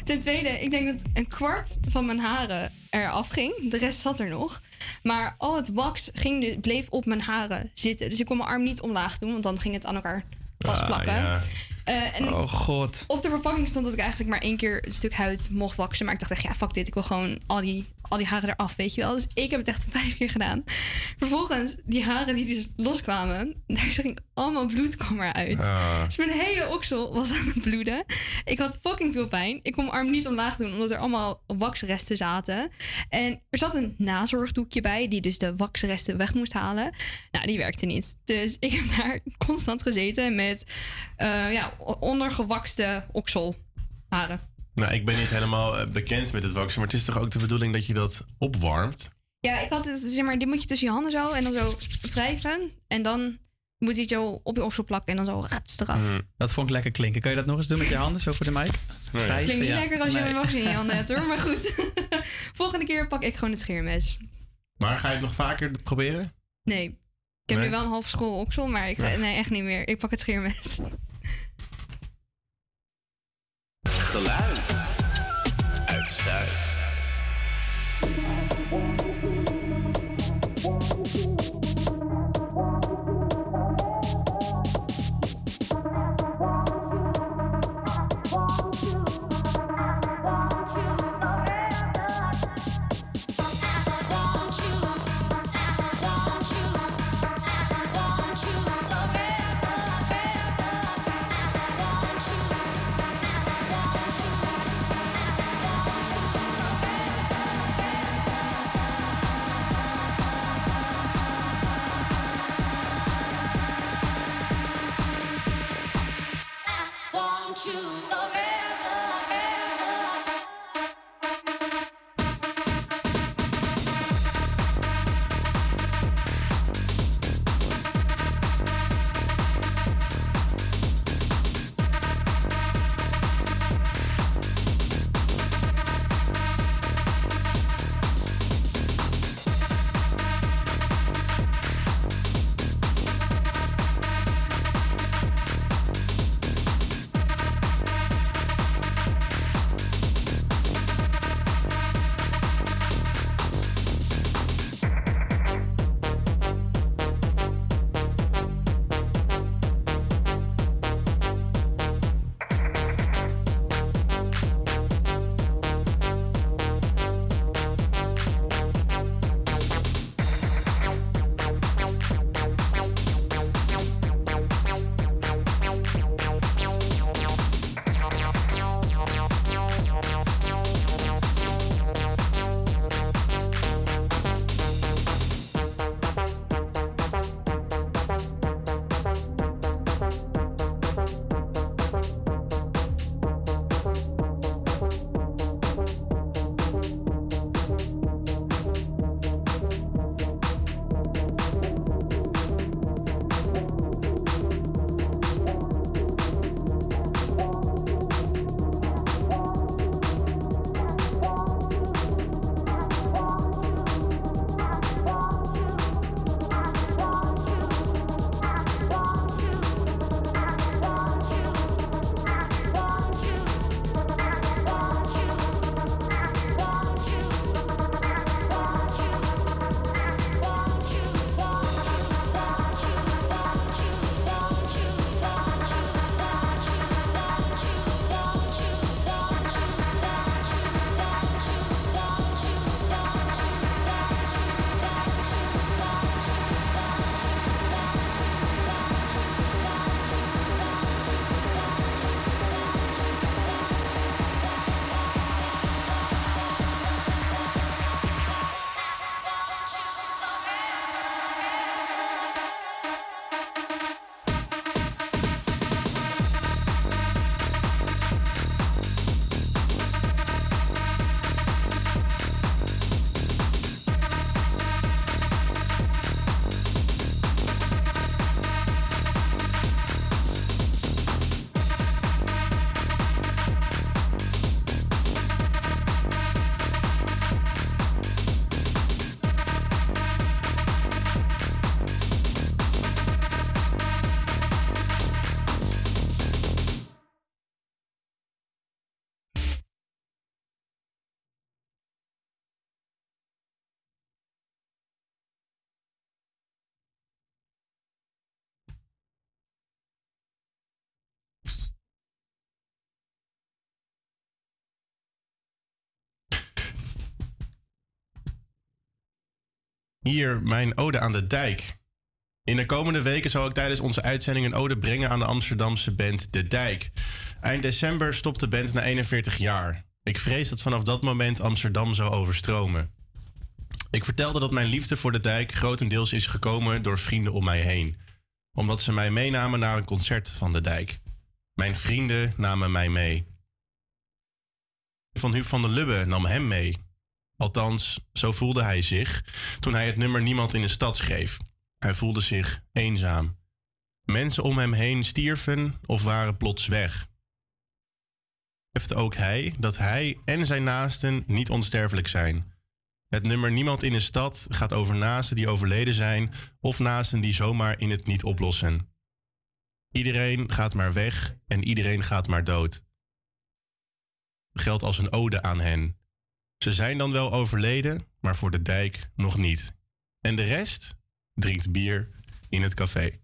Speaker 6: Ten tweede, ik denk dat een kwart van mijn haren eraf ging. De rest zat er nog. Maar al het wax ging, de- bleef op mijn haren zitten. Dus ik kon mijn arm niet omlaag doen, want dan ging het aan elkaar vastplakken.
Speaker 5: Ah, ja.
Speaker 6: Eh, en
Speaker 9: Oh god.
Speaker 6: op de verpakking stond dat ik eigenlijk maar één keer een stuk huid mocht waksen. Maar ik dacht echt, ja, fuck dit. Ik wil gewoon al die, al die haren eraf, weet je wel. Dus ik heb het echt <laughs> vijf keer gedaan. Vervolgens, die haren die dus loskwamen, daar ging allemaal bloed kwam eruit. Dus mijn hele oksel was aan het bloeden. Ik had fucking veel pijn. Ik kon mijn arm niet omlaag doen, omdat er allemaal waxresten zaten. En er zat een nazorgdoekje bij, die dus de waxresten weg moest halen. Nou, die werkte niet. Dus ik heb daar <laughs> constant gezeten met eh, ja, ondergewakste okselharen.
Speaker 19: Nou, ik ben niet helemaal eh, bekend met het waksen, maar het is toch ook de bedoeling dat je dat opwarmt?
Speaker 6: Ja, ik had het, zeg maar, dit moet je tussen je handen zo en dan zo wrijven. En dan moet je het zo op je oksel plakken en dan zo rats eraf.
Speaker 9: Dat vond ik lekker klinken. Kan je dat nog eens doen met je handen, zo voor de mic?
Speaker 19: Nee.
Speaker 9: Wrijven,
Speaker 6: Klinkt niet
Speaker 9: ja.
Speaker 6: lekker als je
Speaker 9: Nee.
Speaker 6: een wax in je handen hebt hoor, maar <laughs> goed. <laughs> Volgende keer pak ik gewoon het scheermes.
Speaker 19: Maar ga je het nog vaker proberen?
Speaker 6: Nee, ik heb
Speaker 19: Nee?
Speaker 6: nu wel een half school oksel, maar ik ga, nee, echt niet meer. Ik pak het scheermes.
Speaker 20: Geluid. Uit
Speaker 5: Hier mijn ode aan de dijk. In de komende weken zal ik tijdens onze uitzending een ode brengen aan de Amsterdamse band De Dijk. Eind december stopt de band na 41 jaar. Ik vrees dat vanaf dat moment Amsterdam zou overstromen. Ik vertelde dat mijn liefde voor de dijk grotendeels is gekomen door vrienden om mij heen. Omdat ze mij meenamen naar een concert van de dijk. Mijn vrienden namen mij mee. Van Huub van der Lubbe nam hem mee. Althans, zo voelde hij zich toen hij het nummer Niemand in de stad schreef. Hij voelde zich eenzaam. Mensen om hem heen stierven of waren plots weg. Besefte ook hij dat hij en zijn naasten niet onsterfelijk zijn. Het nummer Niemand in de stad gaat over naasten die overleden zijn of naasten die zomaar in het niet oplossen. Iedereen gaat maar weg en iedereen gaat maar dood. Geldt als een ode aan hen. Ze zijn dan wel overleden, maar voor de dijk nog niet. En de rest drinkt bier in het café.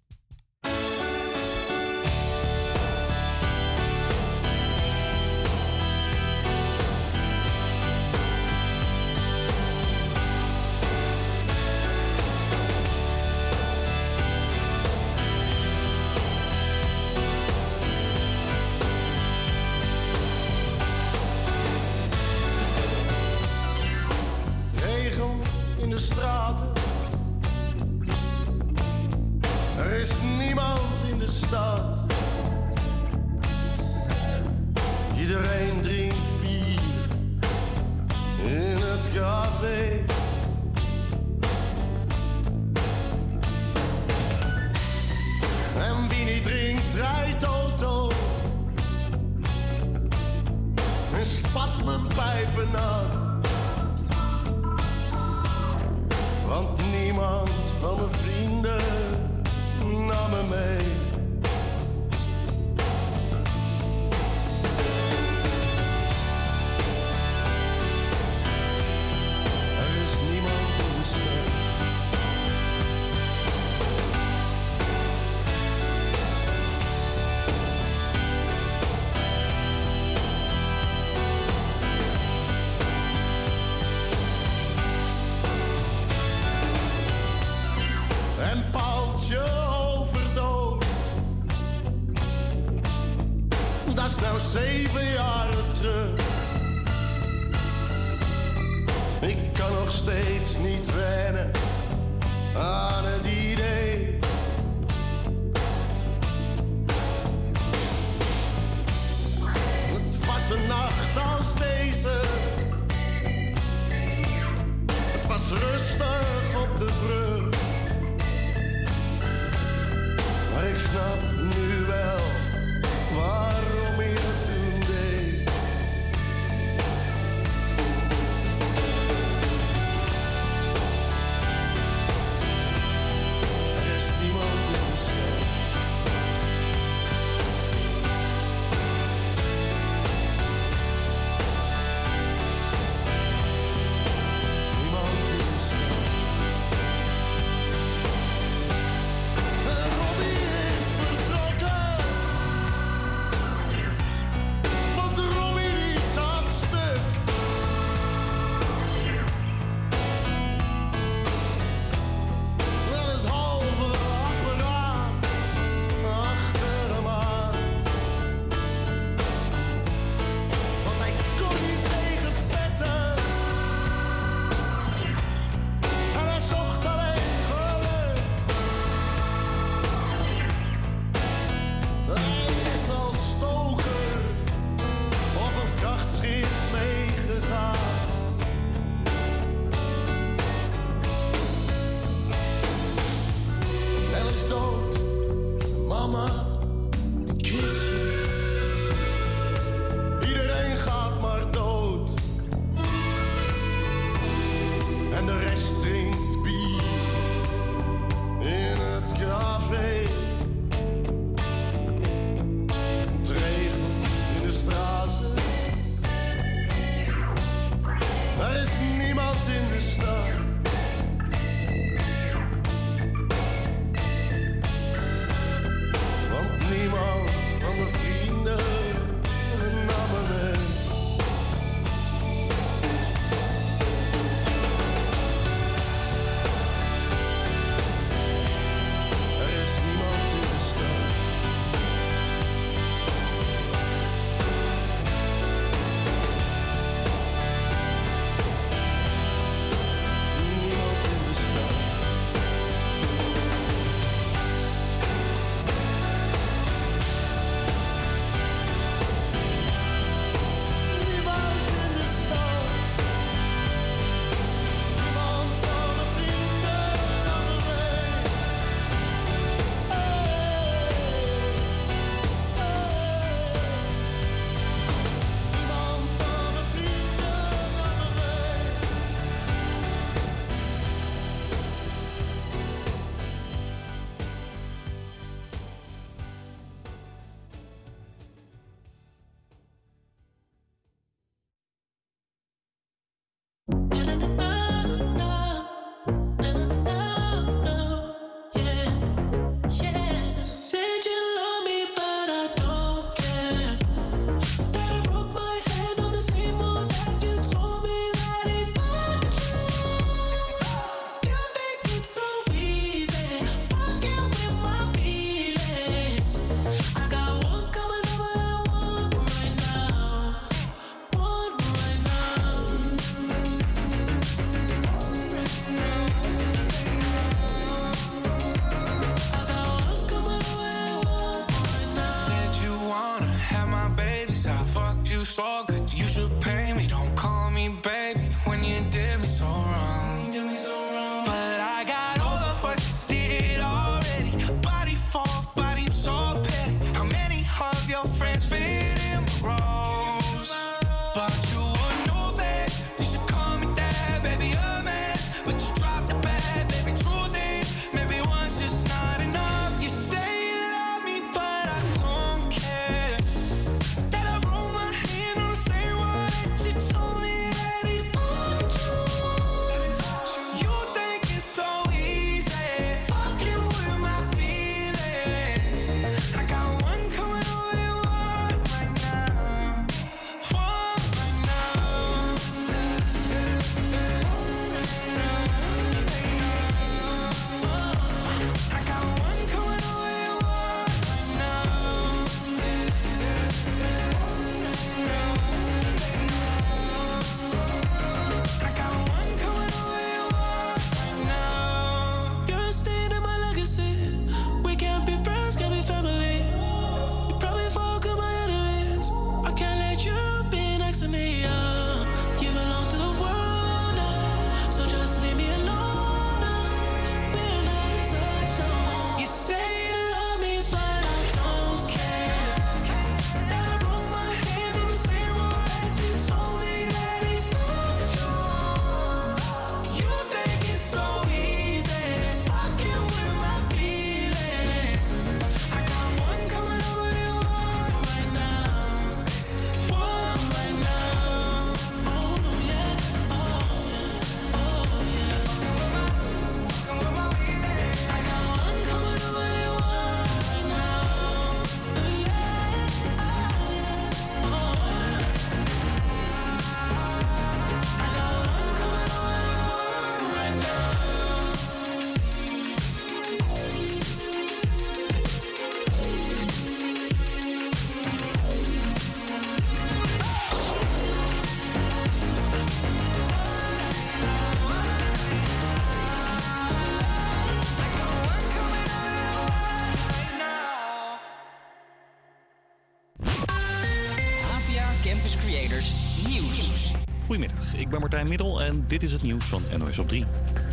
Speaker 2: Middel en dit is het nieuws van NOS op 3.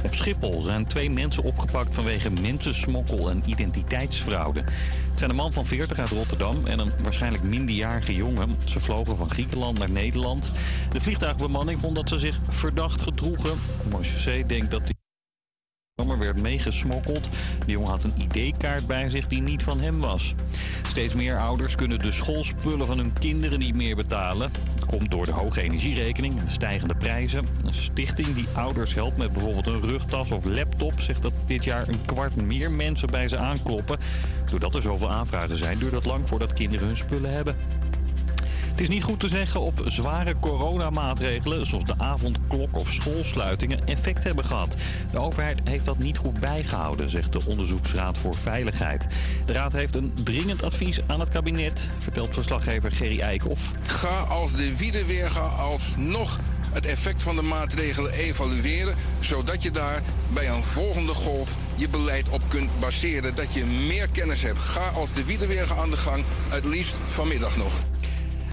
Speaker 2: Op Schiphol zijn twee mensen opgepakt vanwege mensensmokkel en identiteitsfraude. Het zijn een man van 40 uit Rotterdam en een waarschijnlijk minderjarige jongen. Ze vlogen van Griekenland naar Nederland. De vliegtuigbemanning vond dat ze zich verdacht gedroegen. Marseille denkt dat die Ammer werd meegesmokkeld. De jongen had een ID-kaart bij zich die niet van hem was. Steeds meer ouders kunnen de schoolspullen van hun kinderen niet meer betalen. Komt door de hoge energierekening en de stijgende prijzen. Een stichting die ouders helpt met bijvoorbeeld een rugtas of laptop... zegt dat dit jaar een kwart meer mensen bij ze aankloppen. Doordat er zoveel aanvragen zijn, duurt het lang voordat kinderen hun spullen hebben. Het is niet goed te zeggen of zware coronamaatregelen, zoals de avondklok of schoolsluitingen, effect hebben gehad. De overheid heeft dat niet goed bijgehouden, zegt de Onderzoeksraad voor Veiligheid. De raad heeft een dringend advies aan het kabinet, vertelt verslaggever Gerry Eikhoff.
Speaker 21: Ga als de Wiedeweerga alsnog het effect van de maatregelen evalueren, zodat je daar bij een volgende golf je beleid op kunt baseren. Dat je meer kennis hebt. Ga als de Wiedeweerga aan de gang, het liefst vanmiddag nog.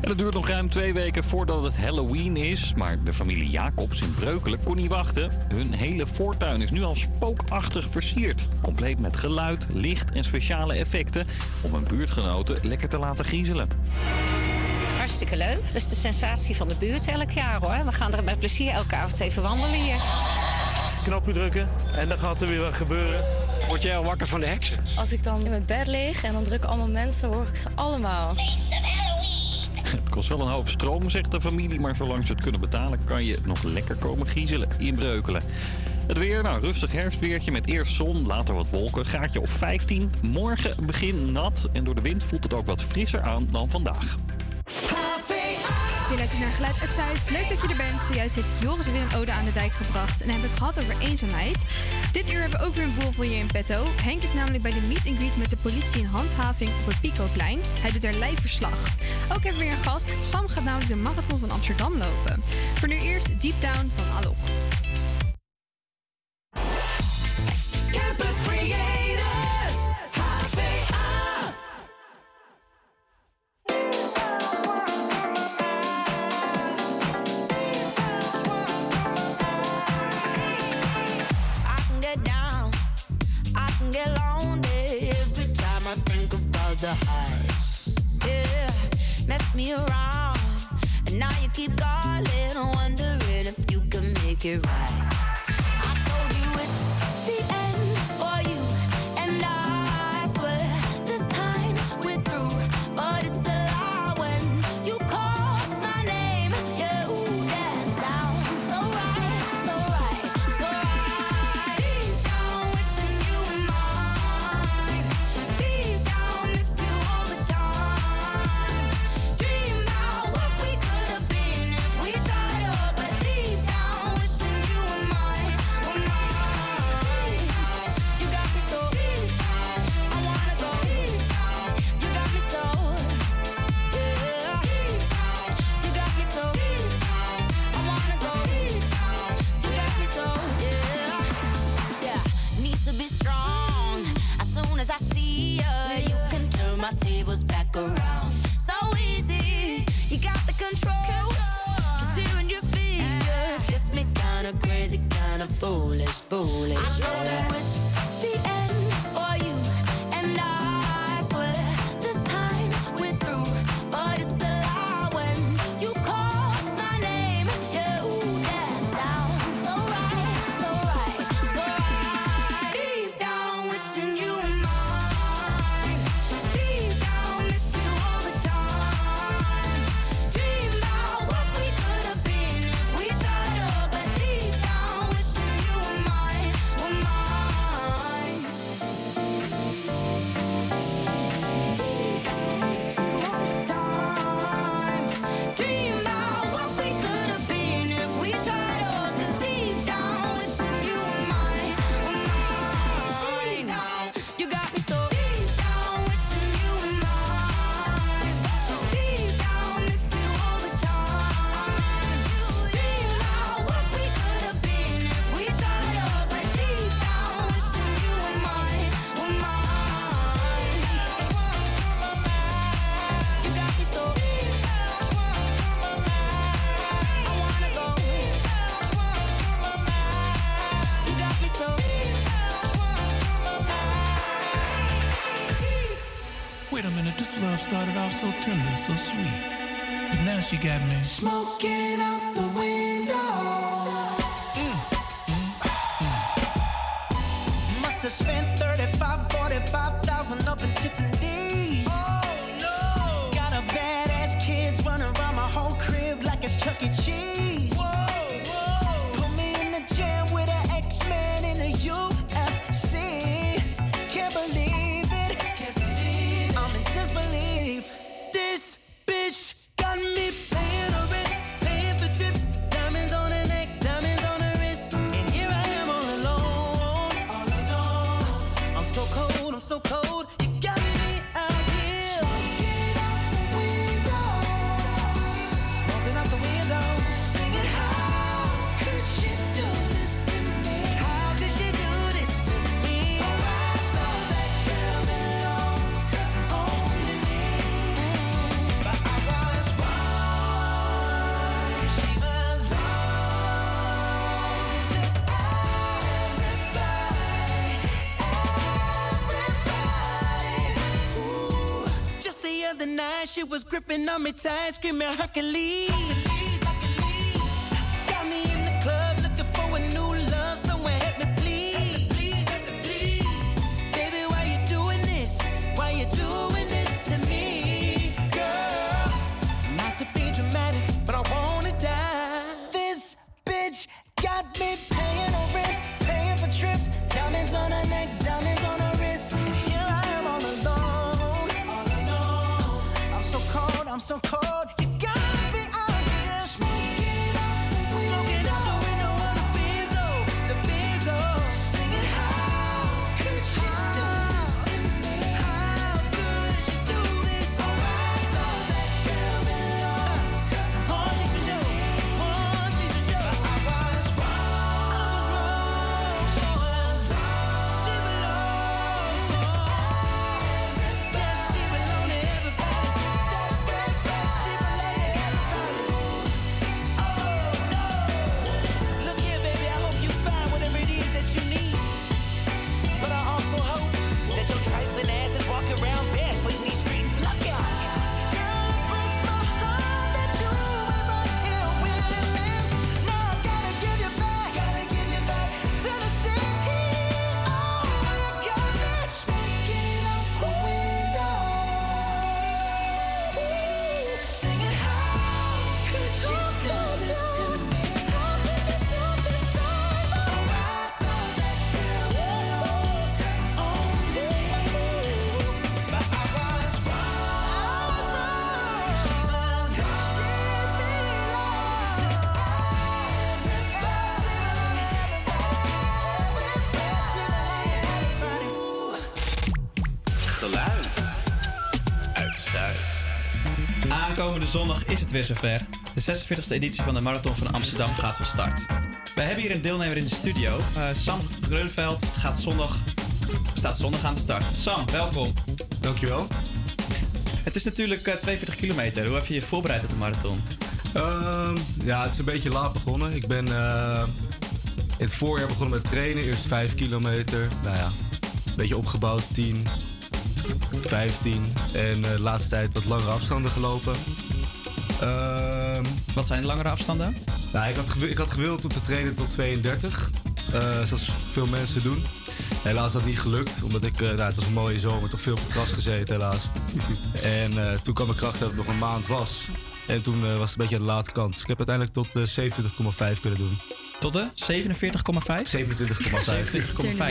Speaker 2: En het duurt nog ruim twee weken voordat het Halloween is. Maar de familie Jacobs in Breukelen kon niet wachten. Hun hele voortuin is nu al spookachtig versierd. Compleet met geluid, licht en speciale effecten. Om hun buurtgenoten lekker te laten griezelen.
Speaker 22: Hartstikke leuk. Dat is de sensatie van de buurt elk jaar hoor. We gaan er met plezier elke avond even wandelen hier.
Speaker 23: knopje drukken en dan gaat er weer wat gebeuren. Word jij al wakker van de heksen?
Speaker 24: Als ik dan in mijn bed lig en dan drukken allemaal mensen, hoor ik ze allemaal. <laughs>
Speaker 2: Het kost wel een hoop stroom, zegt de familie. Maar zolang ze het kunnen betalen, kan je nog lekker komen griezelen in Breukelen. Het weer, nou rustig herfstweertje met eerst zon, later wat wolken. Gaatje of 15. Morgen begin nat en door de wind voelt het ook wat frisser aan dan vandaag.
Speaker 6: Je luistert naar Geluid uit Zuid. Leuk dat je er bent. Zojuist heeft Joris weer een ode aan de dijk gebracht. En hebben het gehad over eenzaamheid. Dit uur hebben we ook weer een boel voor je in petto. Henk is namelijk bij de meet and greet met de politie in handhaving op het Picoplein. Hij doet er live verslag. Ook hebben we weer een gast. Sam gaat namelijk de marathon van Amsterdam lopen. Voor nu eerst Deep Down van Alok.
Speaker 25: The highs. Yeah, mess me around, and now you keep calling, wondering if you can make it right.
Speaker 26: She
Speaker 16: was gripping on me tight, screaming Hercules.
Speaker 9: Zondag is het weer zover. De 46e editie van de Marathon van Amsterdam gaat van start. Wij hebben hier een deelnemer in de studio. Eh, Sam Greunveld gaat zondag, staat zondag aan de start. Sam, welkom.
Speaker 27: Dankjewel.
Speaker 9: Het is natuurlijk eh, 42 kilometer. Hoe heb je je voorbereid op de marathon?
Speaker 27: Ehm, ja, het is een beetje laat begonnen. Ik ben eh, in het voorjaar begonnen met trainen. Eerst 5 kilometer. Nou ja, een beetje opgebouwd. 10, 15. En eh, de laatste tijd wat langere afstanden gelopen. Ehm,
Speaker 9: wat zijn de langere afstanden?
Speaker 27: Nou, ik had, ik had gewild om te trainen tot 32. eh, zoals veel mensen doen. Helaas is dat niet gelukt, omdat ik, eh, nou, het was een mooie zomer, toch veel op het gras gezeten helaas. en eh, toen kwam ik erachter dat het nog een maand was. En toen was het een beetje aan de late kant. Dus ik heb uiteindelijk tot de 27,5 kunnen doen.
Speaker 9: Tot de 47,5?
Speaker 27: 27,5.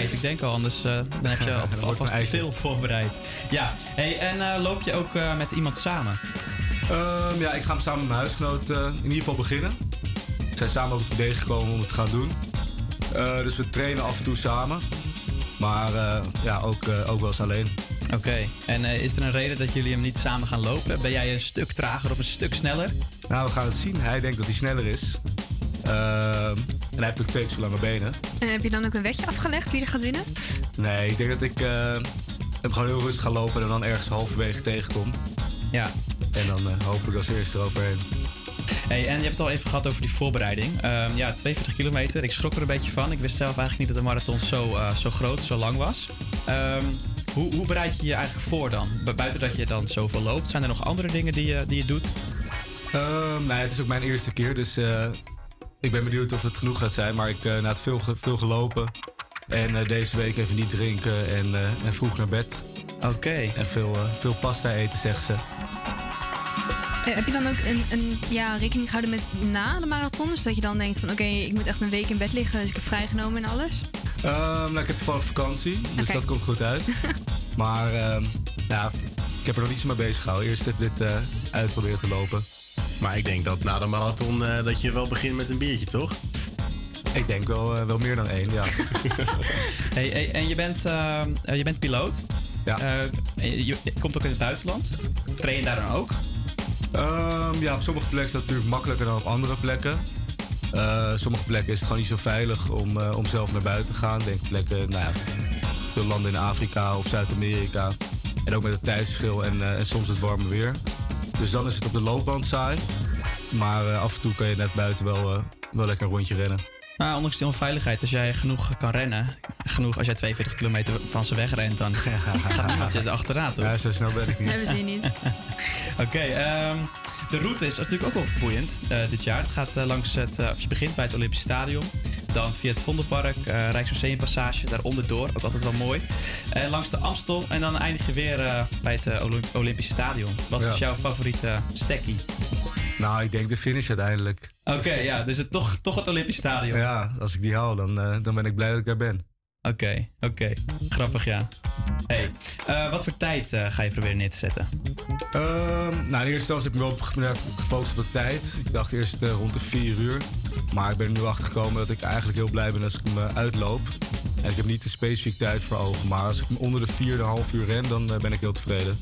Speaker 9: 27,5. Ik denk al, anders eh, dan heb je <laughs> alvast te veel voorbereid. Ja, hey, en loop je ook met iemand samen?
Speaker 27: Ehm, ja, ik ga hem samen met mijn huisgenoot eh, in ieder geval beginnen. We zijn samen op het idee gekomen om het te gaan doen. Eh, dus we trainen af en toe samen. Maar eh, ja, ook, eh, ook wel eens alleen.
Speaker 9: Oké, en eh, is er een reden dat jullie hem niet samen gaan lopen? Ben jij een stuk trager of een stuk sneller?
Speaker 27: Nou, we gaan het zien. Hij denkt dat hij sneller is. Ehm, en hij heeft ook twee keer zo lange benen.
Speaker 6: En heb je dan ook een wetje afgelegd wie er gaat winnen?
Speaker 27: Nee, ik denk dat ik eh, hem gewoon heel rustig ga lopen en dan ergens halverwege tegenkom.
Speaker 9: Ja.
Speaker 27: En dan eh, hopelijk als eerste eroverheen.
Speaker 9: Hey, en je hebt het al even gehad over die voorbereiding. Ehm, ja, 42 kilometer. Ik schrok er een beetje van. Ik wist zelf eigenlijk niet dat de marathon zo, eh, zo groot, zo lang was. Ehm, hoe, hoe bereid je je eigenlijk voor dan? Bu- Buiten dat je dan zoveel loopt, zijn er nog andere dingen die je, die je doet?
Speaker 27: Ehm, nee, het is ook mijn eerste keer, dus eh, ik ben benieuwd of het genoeg gaat zijn. Maar ik uh, heb veel, ge- veel gelopen. En eh, deze week even niet drinken en, eh, en vroeg naar bed.
Speaker 9: Oké.
Speaker 27: En veel, eh, veel pasta eten, zeggen ze.
Speaker 6: Eh, heb je dan ook een, een ja, rekening gehouden met na de marathon? Dus dat je dan denkt van oké, ik moet echt een week in bed liggen, dus ik heb vrijgenomen en alles.
Speaker 27: Ehm, nou, ik heb toevallig vakantie, dus dat komt goed uit. <laughs> maar ehm, ja, ik heb er nog niet zo mee bezig gehouden. Eerst even dit eh, uitproberen te lopen.
Speaker 5: Maar ik denk dat na de marathon eh, dat je wel begint met een biertje, toch?
Speaker 27: Ik denk wel, wel meer dan één, ja. <laughs>
Speaker 9: Hey, hey, en je bent, ehm, eh, je bent piloot.
Speaker 27: Ja.
Speaker 9: Eh, je, je komt ook in het buitenland. Train je daar dan ook?
Speaker 27: Ehm, ja, op sommige plekken is dat natuurlijk makkelijker dan op andere plekken. Eh, sommige plekken is het gewoon niet zo veilig om, eh, om zelf naar buiten te gaan. Denk plekken, nou ja, veel landen in Afrika of Zuid-Amerika. En ook met het tijdsverschil en, eh, soms het warme weer. Dus dan is het op de loopband saai. Maar af en toe kan je net buiten wel, wel lekker een rondje rennen.
Speaker 9: Nou, ondanks die onveiligheid, als jij genoeg kan rennen, genoeg als jij 42 kilometer van ze wegrent, dan <laughs> gaat niemand je achteraan, toch?
Speaker 27: Ja, zo snel ben ik niet.
Speaker 6: Hebben ze niet. <laughs>
Speaker 9: Oké, ehm, de route is natuurlijk ook wel boeiend eh, dit jaar. Het gaat eh, langs het, eh, of je begint bij het Olympisch Stadion. Dan via het Vondelpark, eh Rijksmuseumpassage, daaronder door. Ook altijd wel mooi. En langs de Amstel en dan eindig je weer eh, bij het Olymp- Olympisch Stadion. Wat
Speaker 27: Ja.
Speaker 9: is jouw favoriete stekkie?
Speaker 27: Nou, ik denk de finish uiteindelijk.
Speaker 9: Oké, ja, dus het, toch, toch het Olympisch Stadion.
Speaker 27: Ja, als ik die haal, dan, eh, dan ben ik blij dat ik daar ben.
Speaker 9: Oké, oké. Grappig, ja. Hey, eh, wat voor tijd eh, ga je proberen neer te zetten?
Speaker 27: Ehm, nou, in eerste instantie heb ik me wel gefocust op de tijd. Ik dacht eerst rond de 4 uur. Maar ik ben er nu achter gekomen dat ik eigenlijk heel blij ben als ik hem uitloop. En ik heb niet een specifieke tijd voor ogen. Maar als ik hem onder de 4, half uur ren, dan ben ik heel tevreden.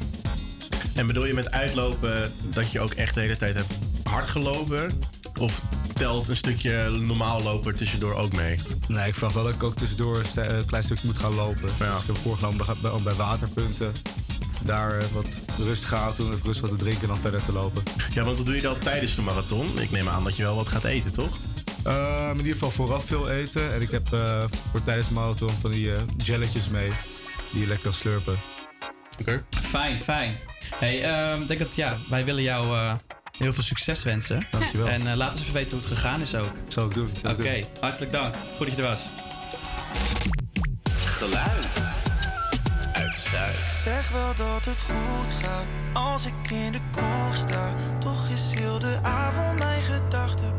Speaker 5: En bedoel je met uitlopen dat je ook echt de hele tijd hebt hard gelopen? Of telt een stukje normaal lopen tussendoor ook mee?
Speaker 27: Nee, ik verwacht wel dat ik ook tussendoor een klein stukje moet gaan lopen. Dus ik heb voorgenomen bij, bij, waterpunten daar eh, wat rustig aan te doen, even rustig wat te drinken en dan verder te lopen.
Speaker 5: Ja, want wat doe je dan tijdens de marathon? Ik neem aan dat je wel wat gaat eten, toch?
Speaker 27: Ehm, in ieder geval vooraf veel eten. En ik heb eh, voor tijdens de marathon van die eh, jelletjes mee die je lekker kan slurpen.
Speaker 5: Oké.
Speaker 9: Fijn, fijn. Hey, ehm, ik denk dat ja, wij willen jou eh, heel veel succes wensen.
Speaker 27: Dankjewel.
Speaker 9: En eh, laat ons even weten hoe het gegaan is ook.
Speaker 27: Zal ik doen.
Speaker 9: Oké, hartelijk dank. Goed dat je er was.
Speaker 20: Geluid uit Zuid.
Speaker 16: Zeg wel dat het goed gaat als ik in de kroeg sta. Toch is heel de avond mijn gedachten.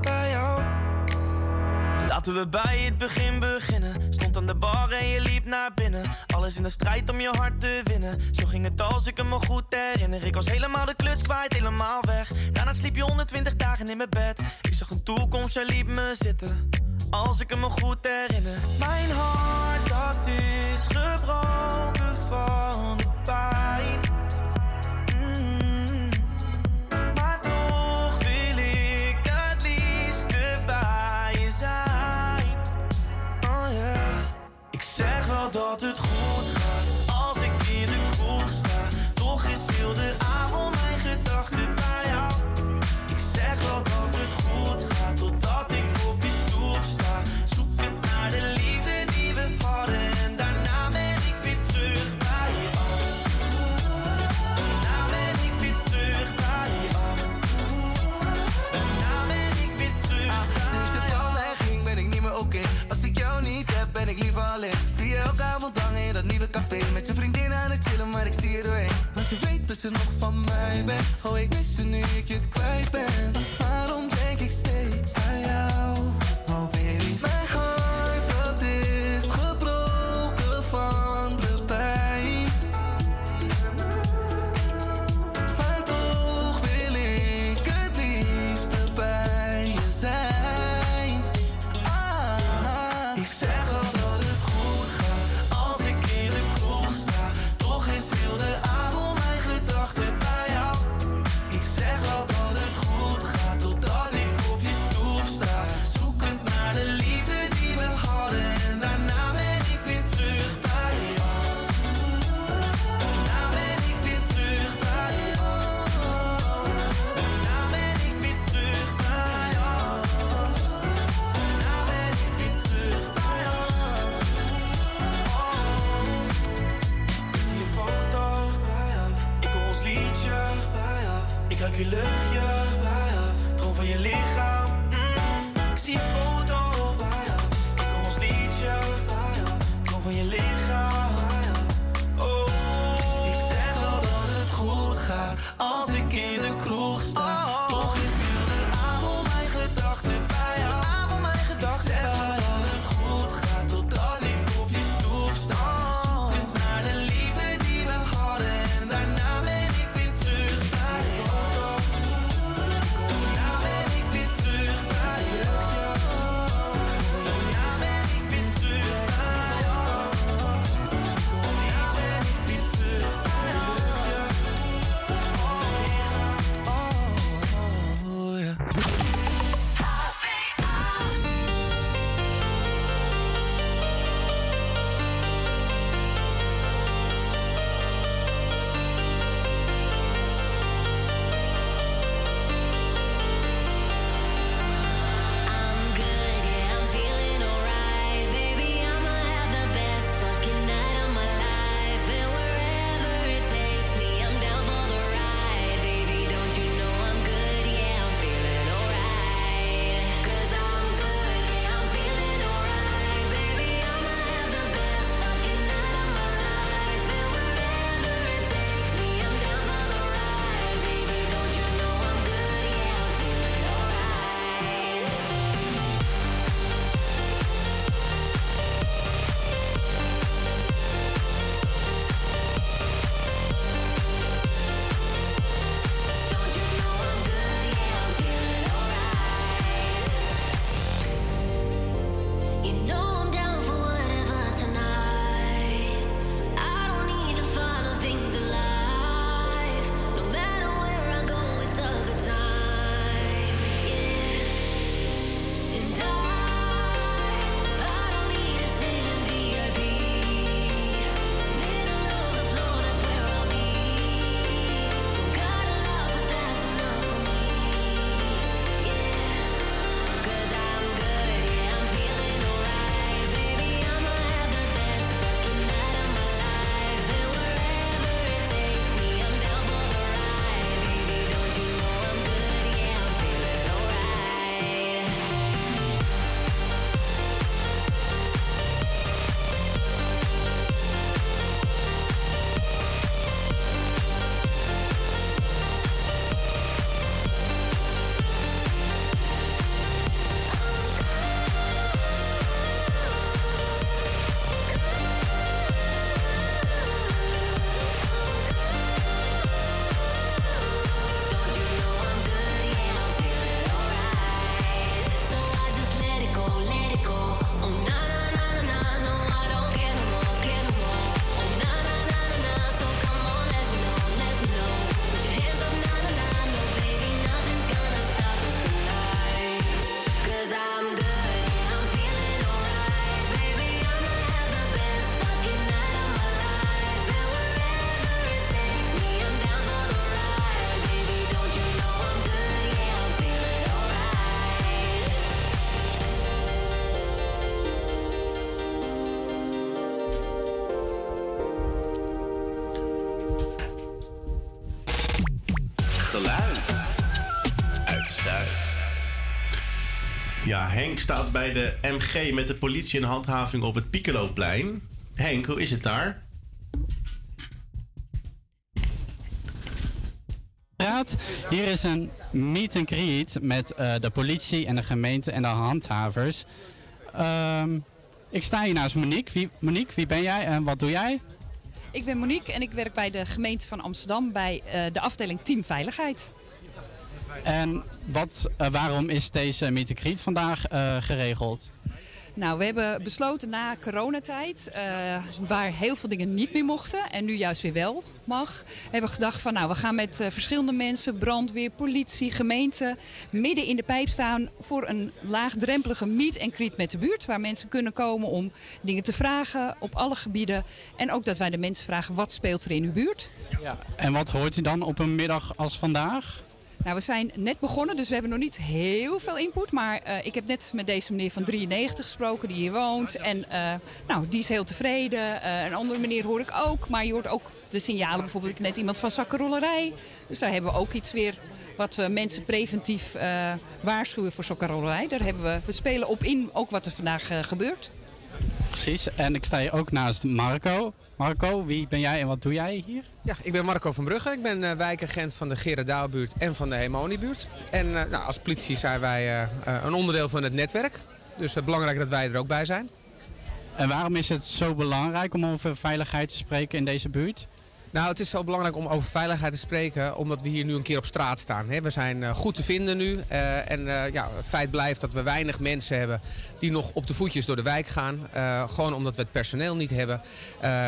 Speaker 16: Laten we bij het begin beginnen. Stond aan de bar en je liep naar binnen. Alles in de strijd om je hart te winnen. Zo ging het als ik me goed herinner. Ik was helemaal de kluts kwijt, helemaal weg. Daarna sliep je 120 dagen in mijn bed. Ik zag een toekomst, jij liep me zitten. Als ik me goed herinner. Mijn hart, dat is gebroken van de pijn. Dat het goed gaat als ik in de kroeg sta. Toch is heel de avond mijn gedachten
Speaker 19: Henk staat bij de MG met de politie in handhaving op het Piekeloplein. Henk, hoe is het daar?
Speaker 28: Raad, hier is een meet and greet met eh, de politie en de gemeente en de handhavers. Ehm, ik sta hier naast Monique. Wie, Monique, wie ben jij en wat doe jij?
Speaker 29: Ik ben Monique en ik werk bij de gemeente van Amsterdam bij eh, de afdeling Team Veiligheid.
Speaker 28: En wat, eh, waarom is deze greet vandaag eh, geregeld?
Speaker 29: Nou, we hebben besloten na coronatijd, eh, waar heel veel dingen niet meer mochten en nu juist weer wel mag, hebben we gedacht van nou, we gaan met verschillende mensen, brandweer, politie, gemeente, midden in de pijp staan voor een laagdrempelige meet and greet met de buurt. Waar mensen kunnen komen om dingen te vragen op alle gebieden. En ook dat wij de mensen vragen wat speelt er in uw buurt.
Speaker 28: Ja. En wat hoort u dan op een middag als vandaag?
Speaker 29: Nou, we zijn net begonnen, dus we hebben nog niet heel veel input. Maar eh, ik heb net met deze meneer van 93 gesproken die hier woont. En eh, nou, die is heel tevreden. Eh, een andere meneer hoor ik ook. Maar je hoort ook de signalen, bijvoorbeeld net iemand van zakkenrollerij. Dus daar hebben we ook iets weer wat we mensen preventief waarschuwen voor sokkenrollerij. Daar hebben we, we spelen op in ook wat er vandaag gebeurt.
Speaker 28: Precies. En ik sta hier ook naast Marco. Marco, wie ben jij en wat doe jij hier?
Speaker 30: Ja, ik ben Marco van Brugge. Ik ben eh, wijkagent van de Gerardouwbuurt en van de Hemonibuurt. En eh, nou, als politie zijn wij eh, een onderdeel van het netwerk. Dus het belangrijk dat wij er ook bij zijn.
Speaker 28: En waarom is het zo belangrijk om over veiligheid te spreken in deze buurt?
Speaker 30: Nou, het is zo belangrijk om over veiligheid te spreken, omdat we hier nu een keer op straat staan. hè. We zijn eh, goed te vinden nu. eh, en eh, ja, feit blijft dat we weinig mensen hebben die nog op de voetjes door de wijk gaan. gewoon omdat we het personeel niet hebben.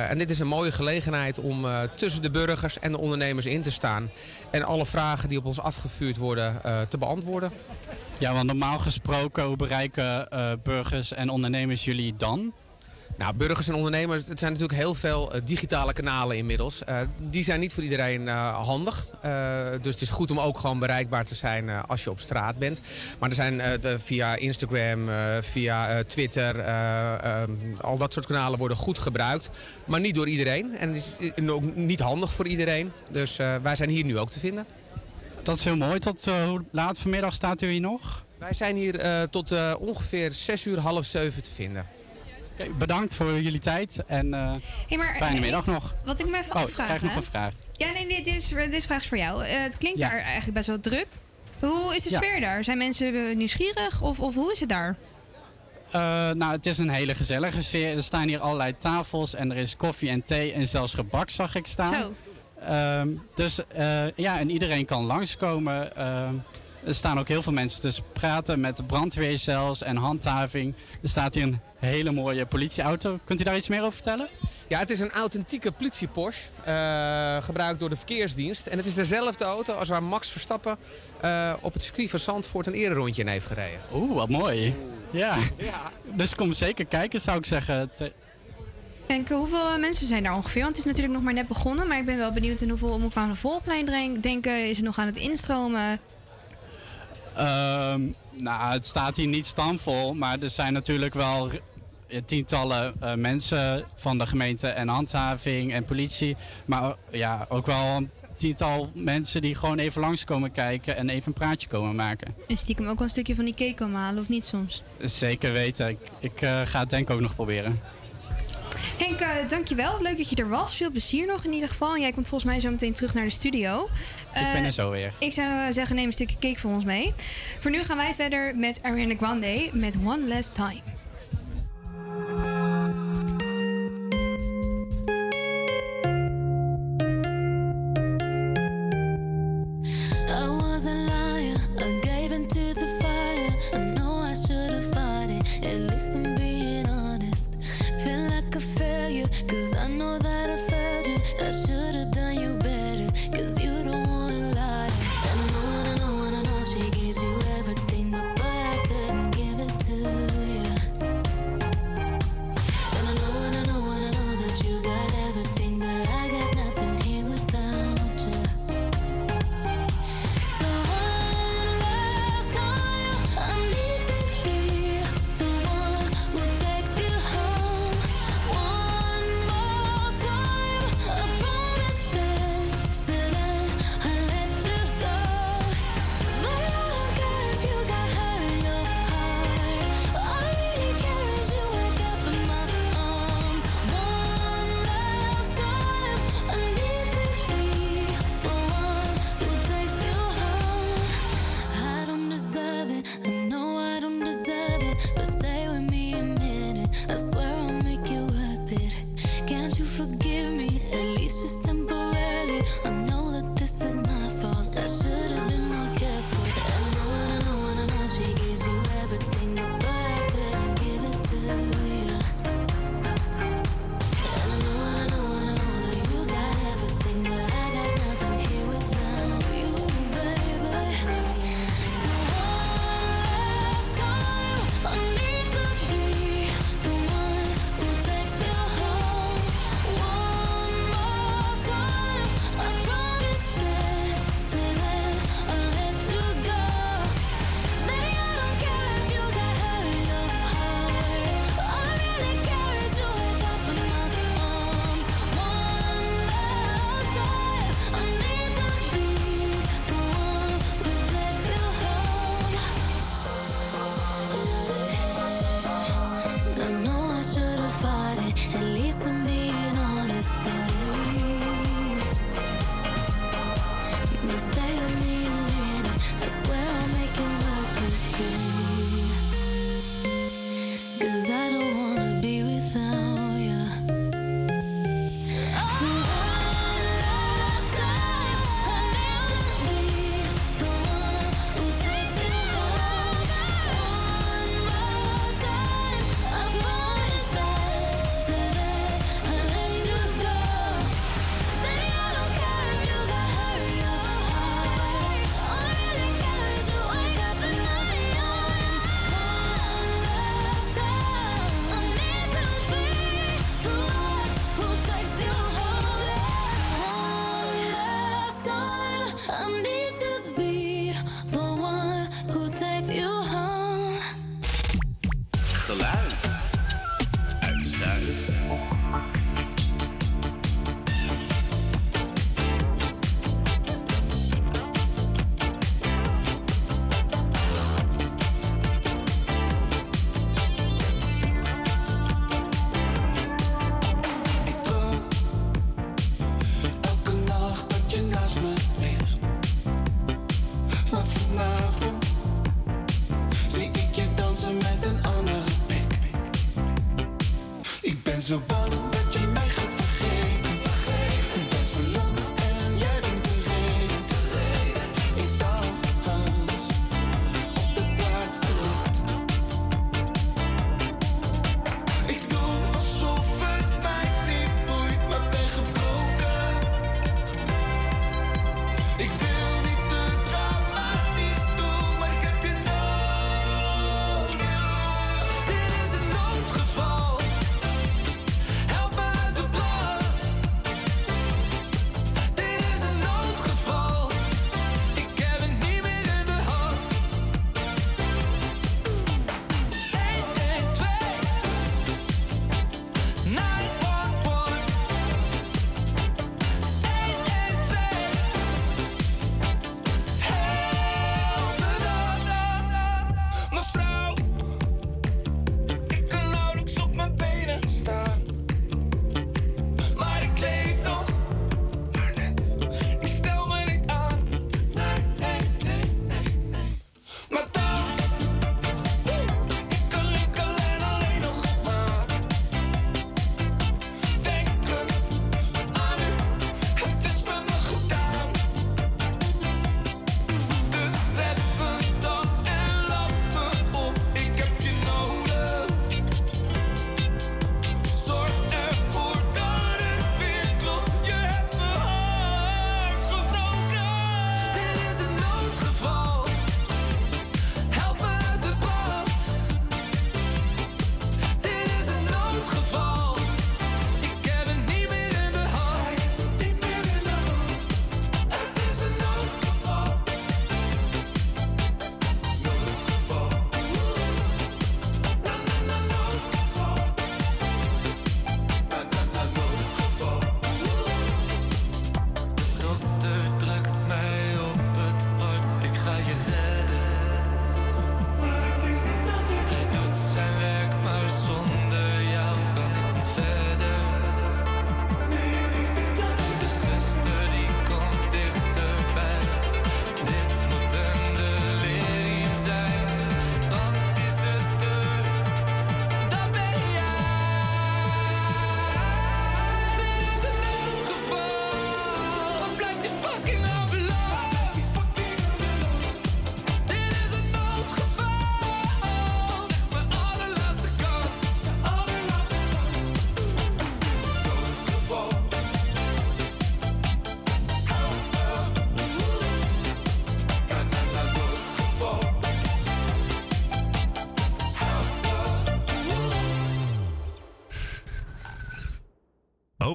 Speaker 30: En dit is een mooie gelegenheid om tussen de burgers en de ondernemers in te staan. En alle vragen die op ons afgevuurd worden te beantwoorden.
Speaker 28: Ja, want normaal gesproken, bereiken burgers en ondernemers jullie dan?
Speaker 30: Nou, burgers en ondernemers, het zijn natuurlijk heel veel eh, digitale kanalen inmiddels. Eh, die zijn niet voor iedereen eh, handig. Dus het is goed om ook gewoon bereikbaar te zijn als je op straat bent. Maar er zijn de- via Instagram, via Twitter, al dat soort kanalen worden goed gebruikt. Maar niet door iedereen. En het is ook niet handig voor iedereen. Dus wij zijn hier nu ook te vinden.
Speaker 28: Dat is heel mooi. Tot hoe laat vanmiddag staat u hier nog?
Speaker 30: Wij zijn hier tot ongeveer 6 uur, half 7 te vinden.
Speaker 28: Bedankt voor jullie tijd en eh,
Speaker 6: Hey, maar,
Speaker 28: fijne
Speaker 6: eh,
Speaker 28: middag nog.
Speaker 6: Wat ik me even
Speaker 28: Oh, ik
Speaker 6: afvraag.
Speaker 28: krijg nog een vraag.
Speaker 6: Ja, nee, dit, is, dit is vraag voor jou. Eh, het klinkt
Speaker 28: Ja.
Speaker 6: daar eigenlijk best wel druk. Hoe is de
Speaker 28: Ja.
Speaker 6: sfeer daar? Zijn mensen eh, nieuwsgierig of, of hoe is het daar?
Speaker 28: Eh, nou, het is een hele gezellige sfeer. Er staan hier allerlei tafels en er is koffie en thee en zelfs gebak zag ik staan.
Speaker 6: Zo.
Speaker 28: Ehm, dus eh, ja, en iedereen kan langskomen. Er staan ook heel veel mensen te praten met de brandweer zelfs en handhaving. Er staat hier een hele mooie politieauto. Kunt u daar iets meer over vertellen?
Speaker 30: Ja, het is een authentieke politie Porsche, eh, gebruikt door de verkeersdienst. En het is dezelfde auto als waar Max Verstappen eh, op het circuit van Zandvoort een ererondje in heeft gereden.
Speaker 28: Oeh, wat mooi. <laughs> Ja. Dus kom zeker kijken, zou ik zeggen.
Speaker 6: En hoeveel eh, mensen zijn daar ongeveer? Want het is natuurlijk nog maar net begonnen. Maar ik ben wel benieuwd in hoeveel moet ik aan de volplein dren- denken. Is het nog aan het instromen?
Speaker 28: Ehm, nou, het staat hier niet stamvol, maar er zijn natuurlijk wel tientallen eh, mensen van de gemeente en handhaving en politie. Maar eh, ja, ook wel een tiental mensen die gewoon even langskomen kijken en even een praatje komen maken.
Speaker 6: En stiekem ook wel een stukje van die cake komen halen, of niet soms?
Speaker 28: Zeker weten. Ik, ik eh, ga het denk ik ook nog proberen.
Speaker 6: Henk, eh, dankjewel. Leuk dat je er was. Veel plezier nog in ieder geval. En jij komt volgens mij zo meteen terug naar de studio.
Speaker 28: ik ben
Speaker 6: Eh,
Speaker 28: er zo weer.
Speaker 6: Ik zou zeggen, neem een stukje cake voor ons mee. Voor nu gaan wij verder met Ariana Grande met One Last Time.
Speaker 1: I was a liar,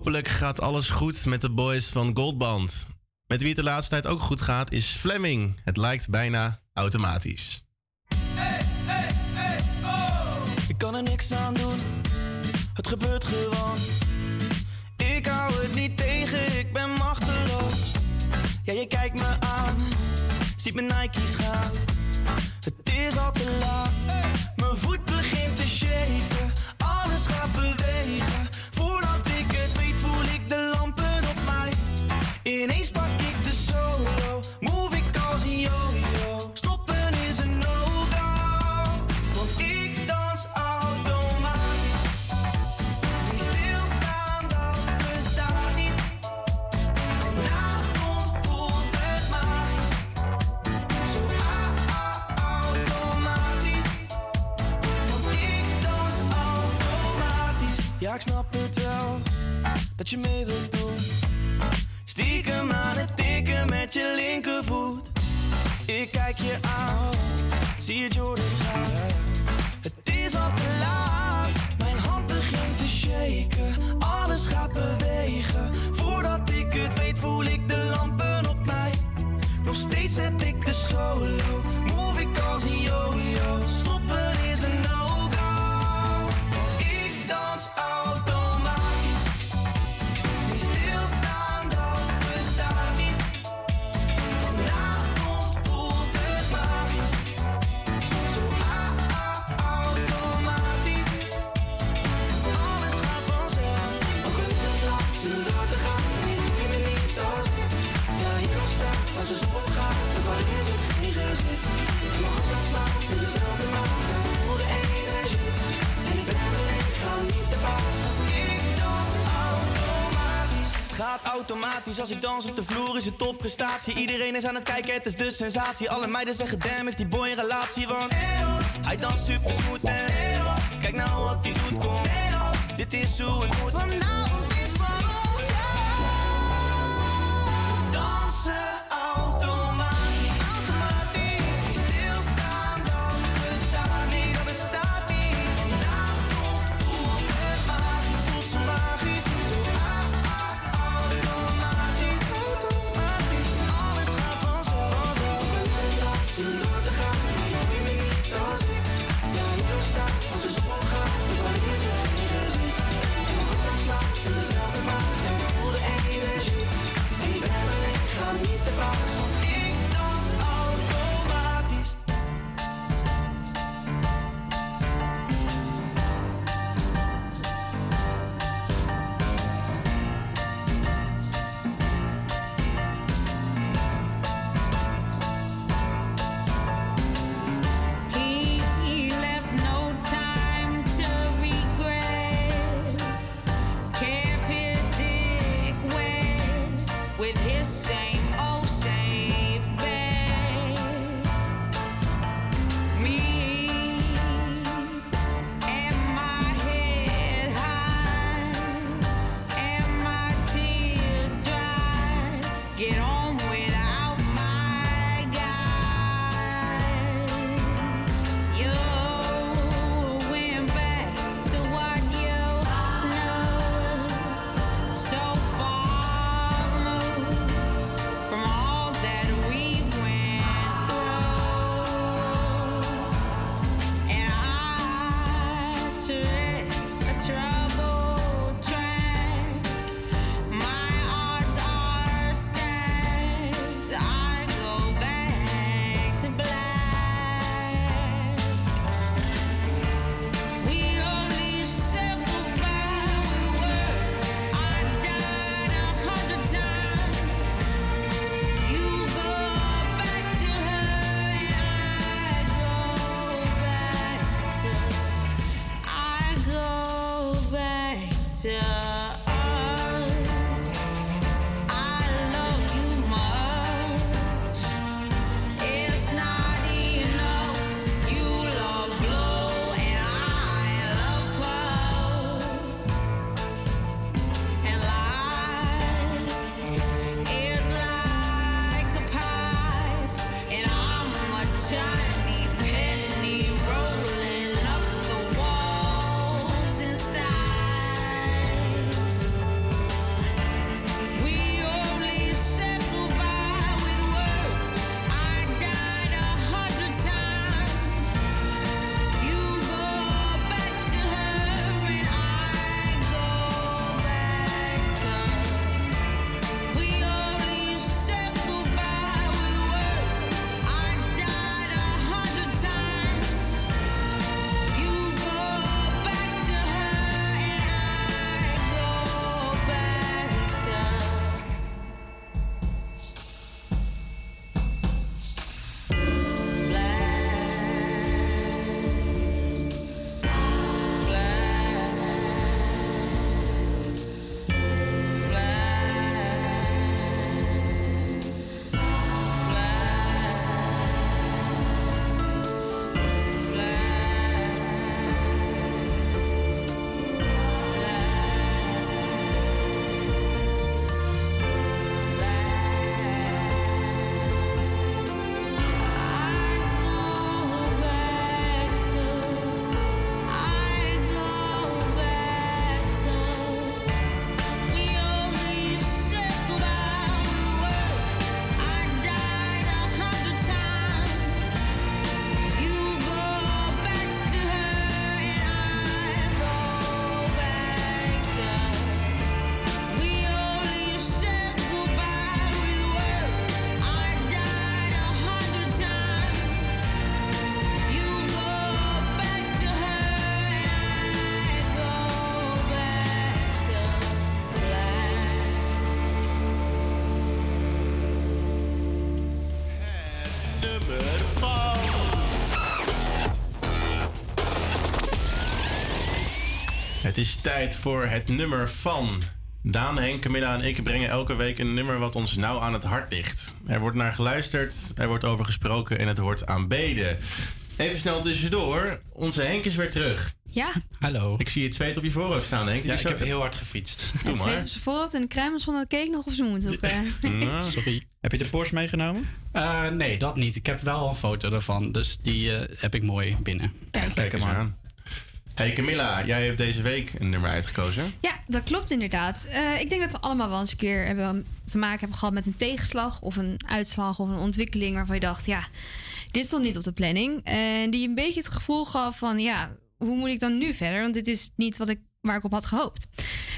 Speaker 19: Hopelijk gaat alles goed met de boys van Goldband. Met wie het de laatste tijd ook goed gaat is Fleming. Het lijkt bijna automatisch.
Speaker 16: Ik kan er niks aan doen, het gebeurt gewoon. Ik hou het niet tegen, ik ben machteloos. Ja, je kijkt me aan, ziet mijn Nike's gaan. Het is al te laat, mijn voet begint te shaken, alles gaat bewegen. is een
Speaker 25: topprestatie. Iedereen is aan het kijken, het is de sensatie. Alle meiden zeggen damn, heeft die boy een relatie? Want hij danst super smooth kijk nou wat hij doet, kom. Dit is hoe het moet. is
Speaker 19: tijd voor het nummer van. Daan, Henk, Camilla en ik brengen elke week een nummer wat ons nauw aan het hart ligt. Er wordt naar geluisterd, er wordt over gesproken en het wordt aanbeden. Even snel tussendoor, onze Henk is weer terug.
Speaker 6: Ja.
Speaker 9: Hallo.
Speaker 19: Ik zie je zweet op je voorhoofd staan, Henk.
Speaker 9: Ja, ik heb heel hard gefietst.
Speaker 19: Doe
Speaker 6: het
Speaker 19: maar.
Speaker 6: op zijn voorhoofd en de kruimels van de cake nog of zo een Op. <laughs> Mm. <laughs>
Speaker 9: Sorry. Heb je de Porsche meegenomen?
Speaker 28: Eh, nee, dat niet. Ik heb wel een foto ervan, dus die eh, heb ik mooi binnen.
Speaker 19: Kijk, Kijk, Kijk hem aan. Hey Camilla, jij hebt deze week een nummer uitgekozen.
Speaker 6: Ja, dat klopt inderdaad. Eh, ik denk dat we allemaal wel eens een keer hebben te maken hebben gehad met een tegenslag of een uitslag of een ontwikkeling waarvan je dacht, ja, dit stond niet op de planning. En die een beetje het gevoel gaf van, ja, hoe moet ik dan nu verder? Want dit is niet wat ik, waar ik op had gehoopt.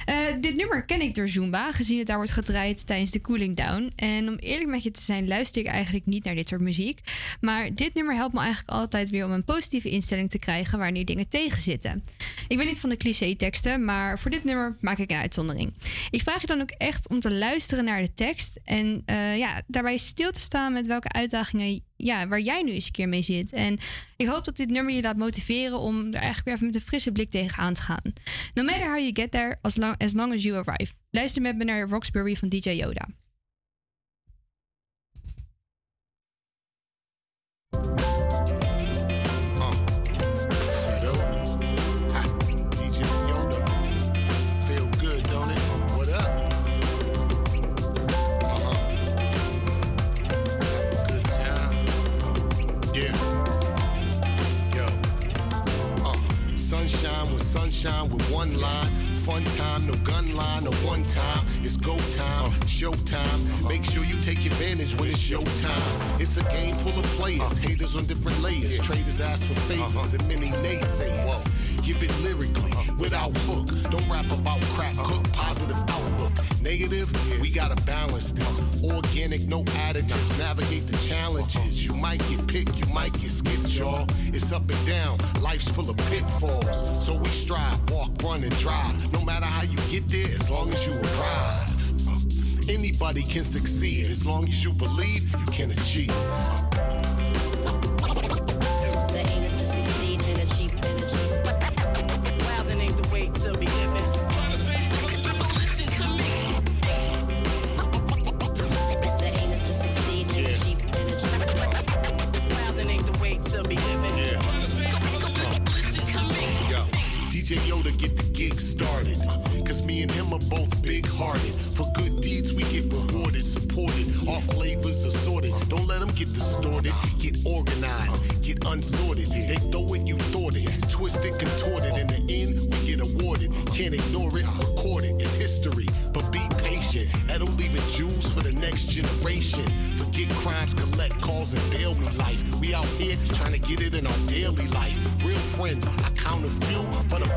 Speaker 6: Eh, dit nummer ken ik door Zumba, gezien het daar wordt gedraaid tijdens de cooling down. En om eerlijk met je te zijn, luister ik eigenlijk niet naar dit soort muziek. Maar dit nummer helpt me eigenlijk altijd weer om een positieve instelling te krijgen wanneer dingen tegenzitten. Ik ben niet van de cliché-teksten, maar voor dit nummer maak ik een uitzondering. Ik vraag je dan ook echt om te luisteren naar de tekst en eh, ja, daarbij stil te staan met welke uitdagingen ja, waar jij nu eens een keer mee zit. En ik hoop dat dit nummer je laat motiveren om er eigenlijk weer even met een frisse blik tegenaan te gaan. No matter how you get there, as long as, long as you arrive. Luister met me naar Roxbury van DJ Yoda.
Speaker 31: Sunshine with one line. Fun time, no gun line, no one time. It's go time, show time. Make sure you take advantage when it's your time. It's a game full of players, haters on different layers. Traders ask for favors and many naysayers. Give it lyrically, without hook. Don't rap about crack, cook positive outlook. Negative, we gotta balance this. Organic, no additives. Navigate the challenges. You might get picked, you might get skipped, y'all. It's up and down, life's full of pitfalls. So we strive, walk, run, and drive. No matter how you get there, as long as you arrive. Anybody can succeed as long as you believe you can achieve. DJ Yoda get the gig started. Cause me and him are both big hearted. For good deeds, we get rewarded, supported. Our flavors assorted. Don't let them get distorted. Get organized, get unsorted. They throw it, you thought it. Twist Twisted, contorted. In the end, we get awarded. Can't ignore it, record it. It's history. But be patient. That'll leave it jewels for the next generation. Forget crimes, collect calls, and bail me life. We out here trying to get it in our daily life. Real friends, I count a few, but I'm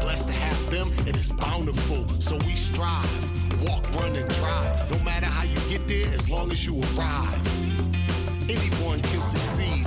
Speaker 31: bountiful. So we strive, walk, run, and drive. No matter how you get there, as long as you arrive. Anyone can succeed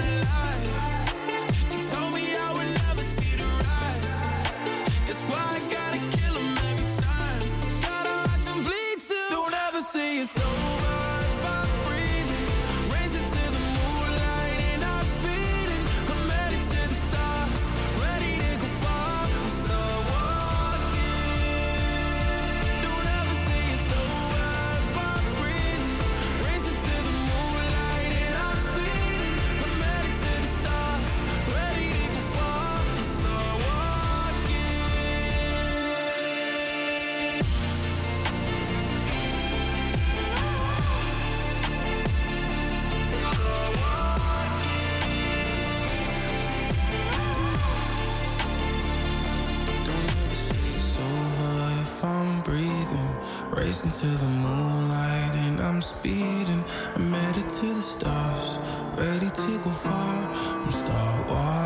Speaker 7: Racing to the moonlight and I'm speeding. I'm headed to the stars, ready to go far. I'm start walking.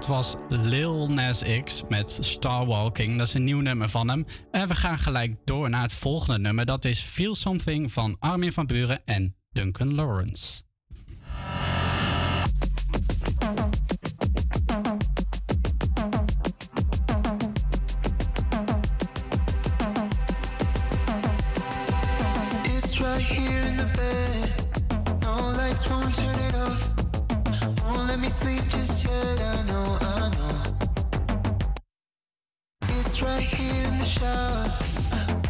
Speaker 28: Dat was Lil Nas X met Star Walking. Dat is een nieuw nummer van hem. En we gaan gelijk door naar het volgende nummer. Dat is Feel Something van Armin van Buren en Duncan Lawrence.
Speaker 32: Sleep just yet. I know, I know. It's right here in the shower.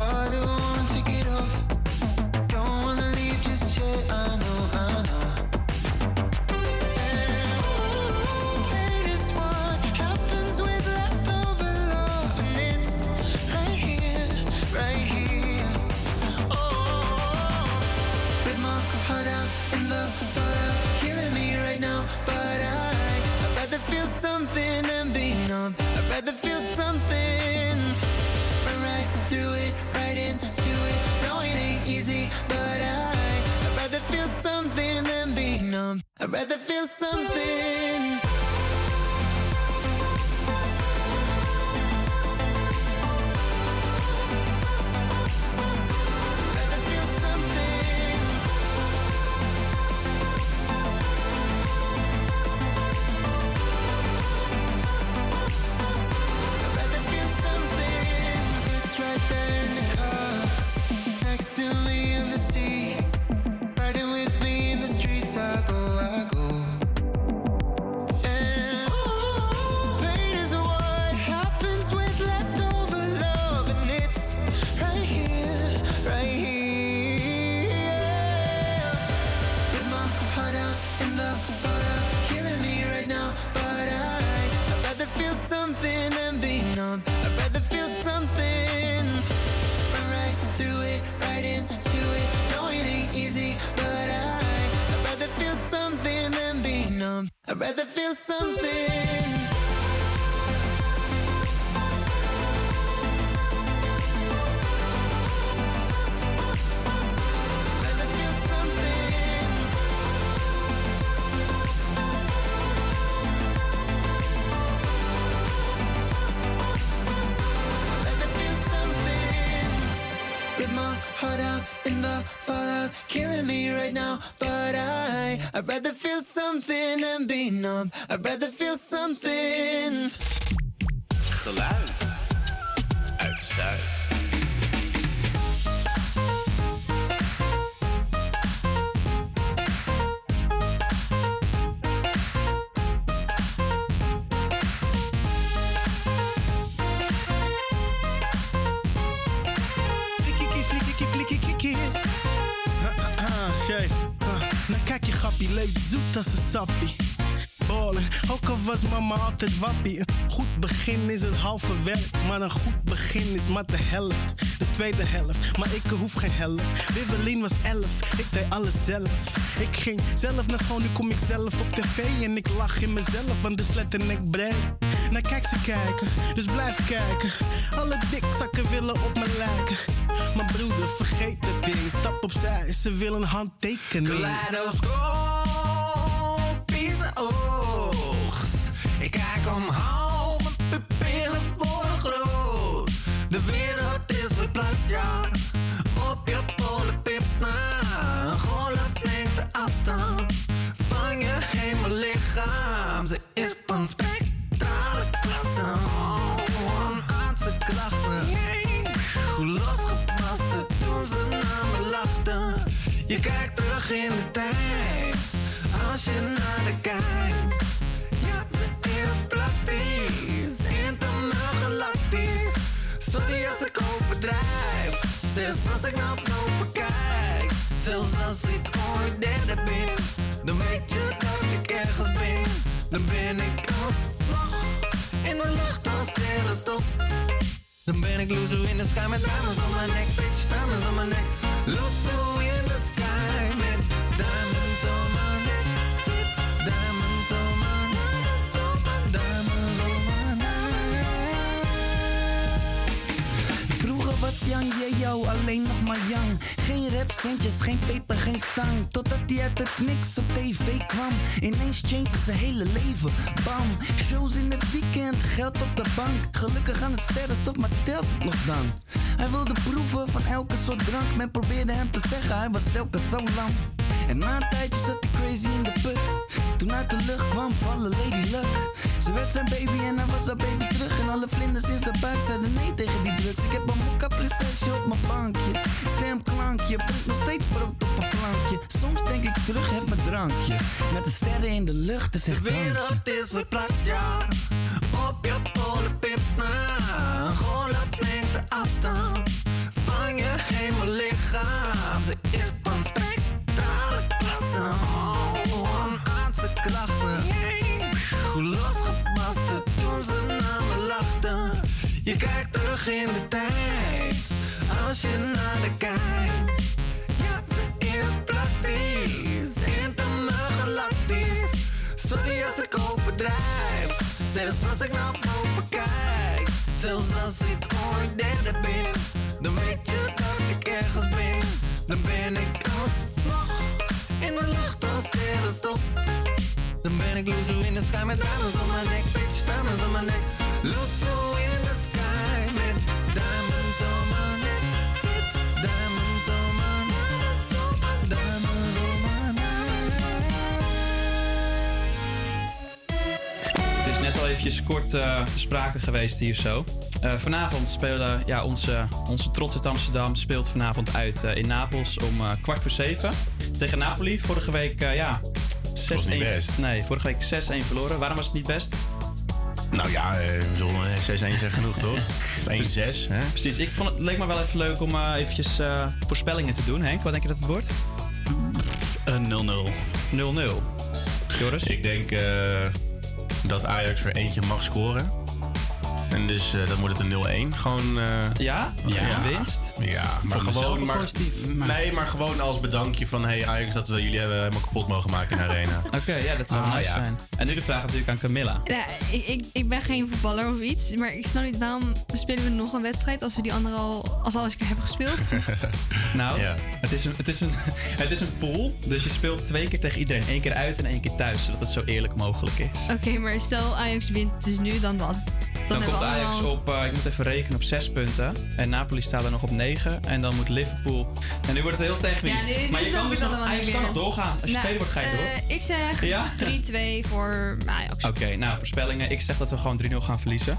Speaker 32: Water won't take it off. I'd rather feel something. Right through it, right into it. No, it ain't easy, but I, I'd rather feel something than be numb. I'd rather feel something. I'd rather feel something.
Speaker 33: Een goed begin is het halve werk, maar een goed begin is maar de helft. De tweede helft, maar ik hoef geen helft. Wibbelin was elf, ik deed alles zelf. Ik ging zelf naar school, nu kom ik zelf op tv en ik lach in mezelf, want de slet en ik breed. Nou kijk ze kijken, dus blijf kijken. Alle dikzakken willen op me lijken. Maar broeder, vergeet het ding, stap opzij, ze willen een handtekening.
Speaker 34: Kaleidoscopische Ik kijk omhoog, mijn pupillen worden groot. De wereld is verplaatst, ja. Op je polenpips na. Een golflengte afstand van je hemellichaam. Ze is van spectrale klasse. Aardse klachten. Hoe losgepast toen ze naar me lachten. Je kijkt terug in de tijd als je naar de kijkt. Is praktisch, internaal galactisch. Sorry als ik overdrijf, zelfs als ik naar boven kijk. Zelfs als ik ooit derde ben, dan weet je dat ik ergens ben. Dan ben ik alsnog in de lucht als sterrenstof. Dan ben ik loezo in de sky met diamonds on mijn nek, bitch, diamonds on mijn nek. Loezo in de sky
Speaker 32: Yang Yeo alleen nog maar Yang. Geen rap, centjes, geen peper, geen zang. Totdat hij uit het niks op tv kwam. Ineens changed zijn hele leven. Bam, shows in het weekend, geld op de bank. Gelukkig aan het sterrenstof, maar telt het nog dan? Hij wilde proeven van elke soort drank. Men probeerde hem te zeggen, hij was telkens zo lam. En na een tijdje zat hij crazy in de put. Toen uit de lucht kwam vallen Lady Luck. Ze werd zijn baby en hij was haar baby terug. En alle vlinders in zijn buik zeiden nee tegen die drugs. Ik heb een mokka prinsesje op mijn bankje. Stemklankje, brengt nog steeds brood op een plankje. Soms denk ik terug, heb mijn drankje. Met de sterren in de lucht, is echt
Speaker 34: De wereld is verplaatst, ja. Op je polenpips na. Een golflengte afstand van je hemellichaam. Ze is van spectrale klasse. Oh, een aardse klachten. Hoe losgepast toen ze naar me lachten. Je kijkt terug in de tijd. Als je naar de. Ja, ze is praktisch. Internaal galactisch. Sorry als ik overdrijf. Zelfs als ik naar boven kijk. Zelfs als ik ooit derde ben. Dan weet je dat ik ergens ben. Dan ben ik alsnog in de lucht als sterrenstof. Dan ben ik loezo in de sky met diamonds on mijn nek. Bitch, diamonds on mijn nek. Loezo in de sky
Speaker 9: eventjes kort eh, te sprake geweest hier zo. Eh, vanavond spelen ja, onze, onze trots uit Amsterdam speelt vanavond uit eh, in Napels om eh, kwart voor zeven tegen Napoli. Vorige week ja, 6-1.
Speaker 5: niet best.
Speaker 9: Nee, vorige week 6-1 verloren. Waarom was het niet best?
Speaker 5: Nou ja, eh, ik bedoel, eh, 6-1 is genoeg toch? <laughs> Of 1-6, hè?
Speaker 9: Precies, ik vond het leek me wel even leuk om eh, eventjes eh, voorspellingen te doen. Henk, wat denk je dat het wordt?
Speaker 5: 0-0.
Speaker 9: 0-0. Joris?
Speaker 5: Ik denk eh, dat Ajax er eentje mag scoren. En dus eh, dan wordt het een 0-1. Gewoon. eh,
Speaker 9: Ja? Ja, winst?
Speaker 5: Ja, maar
Speaker 9: Vond
Speaker 5: gewoon. Maar,
Speaker 9: positief, maar-
Speaker 5: Nee, maar gewoon als bedankje van: hey Ajax, dat we jullie hebben helemaal kapot mogen maken in de arena. <laughs>
Speaker 9: Oké, ja, dat zou
Speaker 5: Ah,
Speaker 9: nice
Speaker 5: ja.
Speaker 9: zijn. En nu de vraag natuurlijk aan Camilla.
Speaker 6: Ja, ik, ik, ik ben geen voetballer of iets, maar ik snap niet waarom spelen we nog een wedstrijd als we die andere al, als al eens een keer hebben gespeeld. <laughs>
Speaker 9: Nou, het, is een, het, is een, <laughs> het is een pool, dus je speelt twee keer tegen iedereen. Eén keer uit en één keer thuis, zodat het zo eerlijk mogelijk is.
Speaker 6: Oké, maar stel Ajax wint dus nu dan dat.
Speaker 9: Dan,
Speaker 6: hebben
Speaker 9: komt Ajax
Speaker 6: allemaal-
Speaker 9: op, eh, ik moet even rekenen, op 6 punten. En Napoli staat er nog op 9. En dan moet Liverpool. En nu wordt het heel technisch.
Speaker 6: Ja, nu- nu
Speaker 9: maar je kan dus nog, Ajax kan nog doorgaan. Als je
Speaker 6: Nou,
Speaker 9: tweede wordt, ga je door.
Speaker 6: eh, ik zeg
Speaker 9: Ja?
Speaker 6: 3-2 voor Ajax.
Speaker 9: Oké, nou, voorspellingen. Ik zeg dat we gewoon 3-0 gaan verliezen.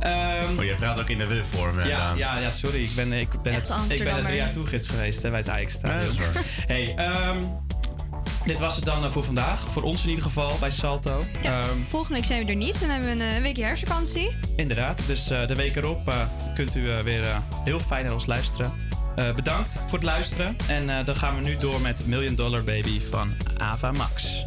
Speaker 9: Ehm,
Speaker 5: Oh, jij praat ook in de we-vorm,
Speaker 9: ja, ja, ja, sorry. Ik ben, ik ben, het, ik ben er drie jaar toegids geweest hè, bij het Ajax
Speaker 5: Ja, dat is waar.
Speaker 9: hey, ehm, dit was het dan eh, voor vandaag. Voor ons in ieder geval bij Salto.
Speaker 6: Ja,
Speaker 9: Ehm,
Speaker 6: volgende week zijn we er niet. Dan hebben we een eh, weekje herfstvakantie.
Speaker 9: Inderdaad, dus eh, de week erop kunt u weer heel fijn naar ons luisteren. Bedankt voor het luisteren. En dan gaan we nu door met Million Dollar Baby van Ava Max.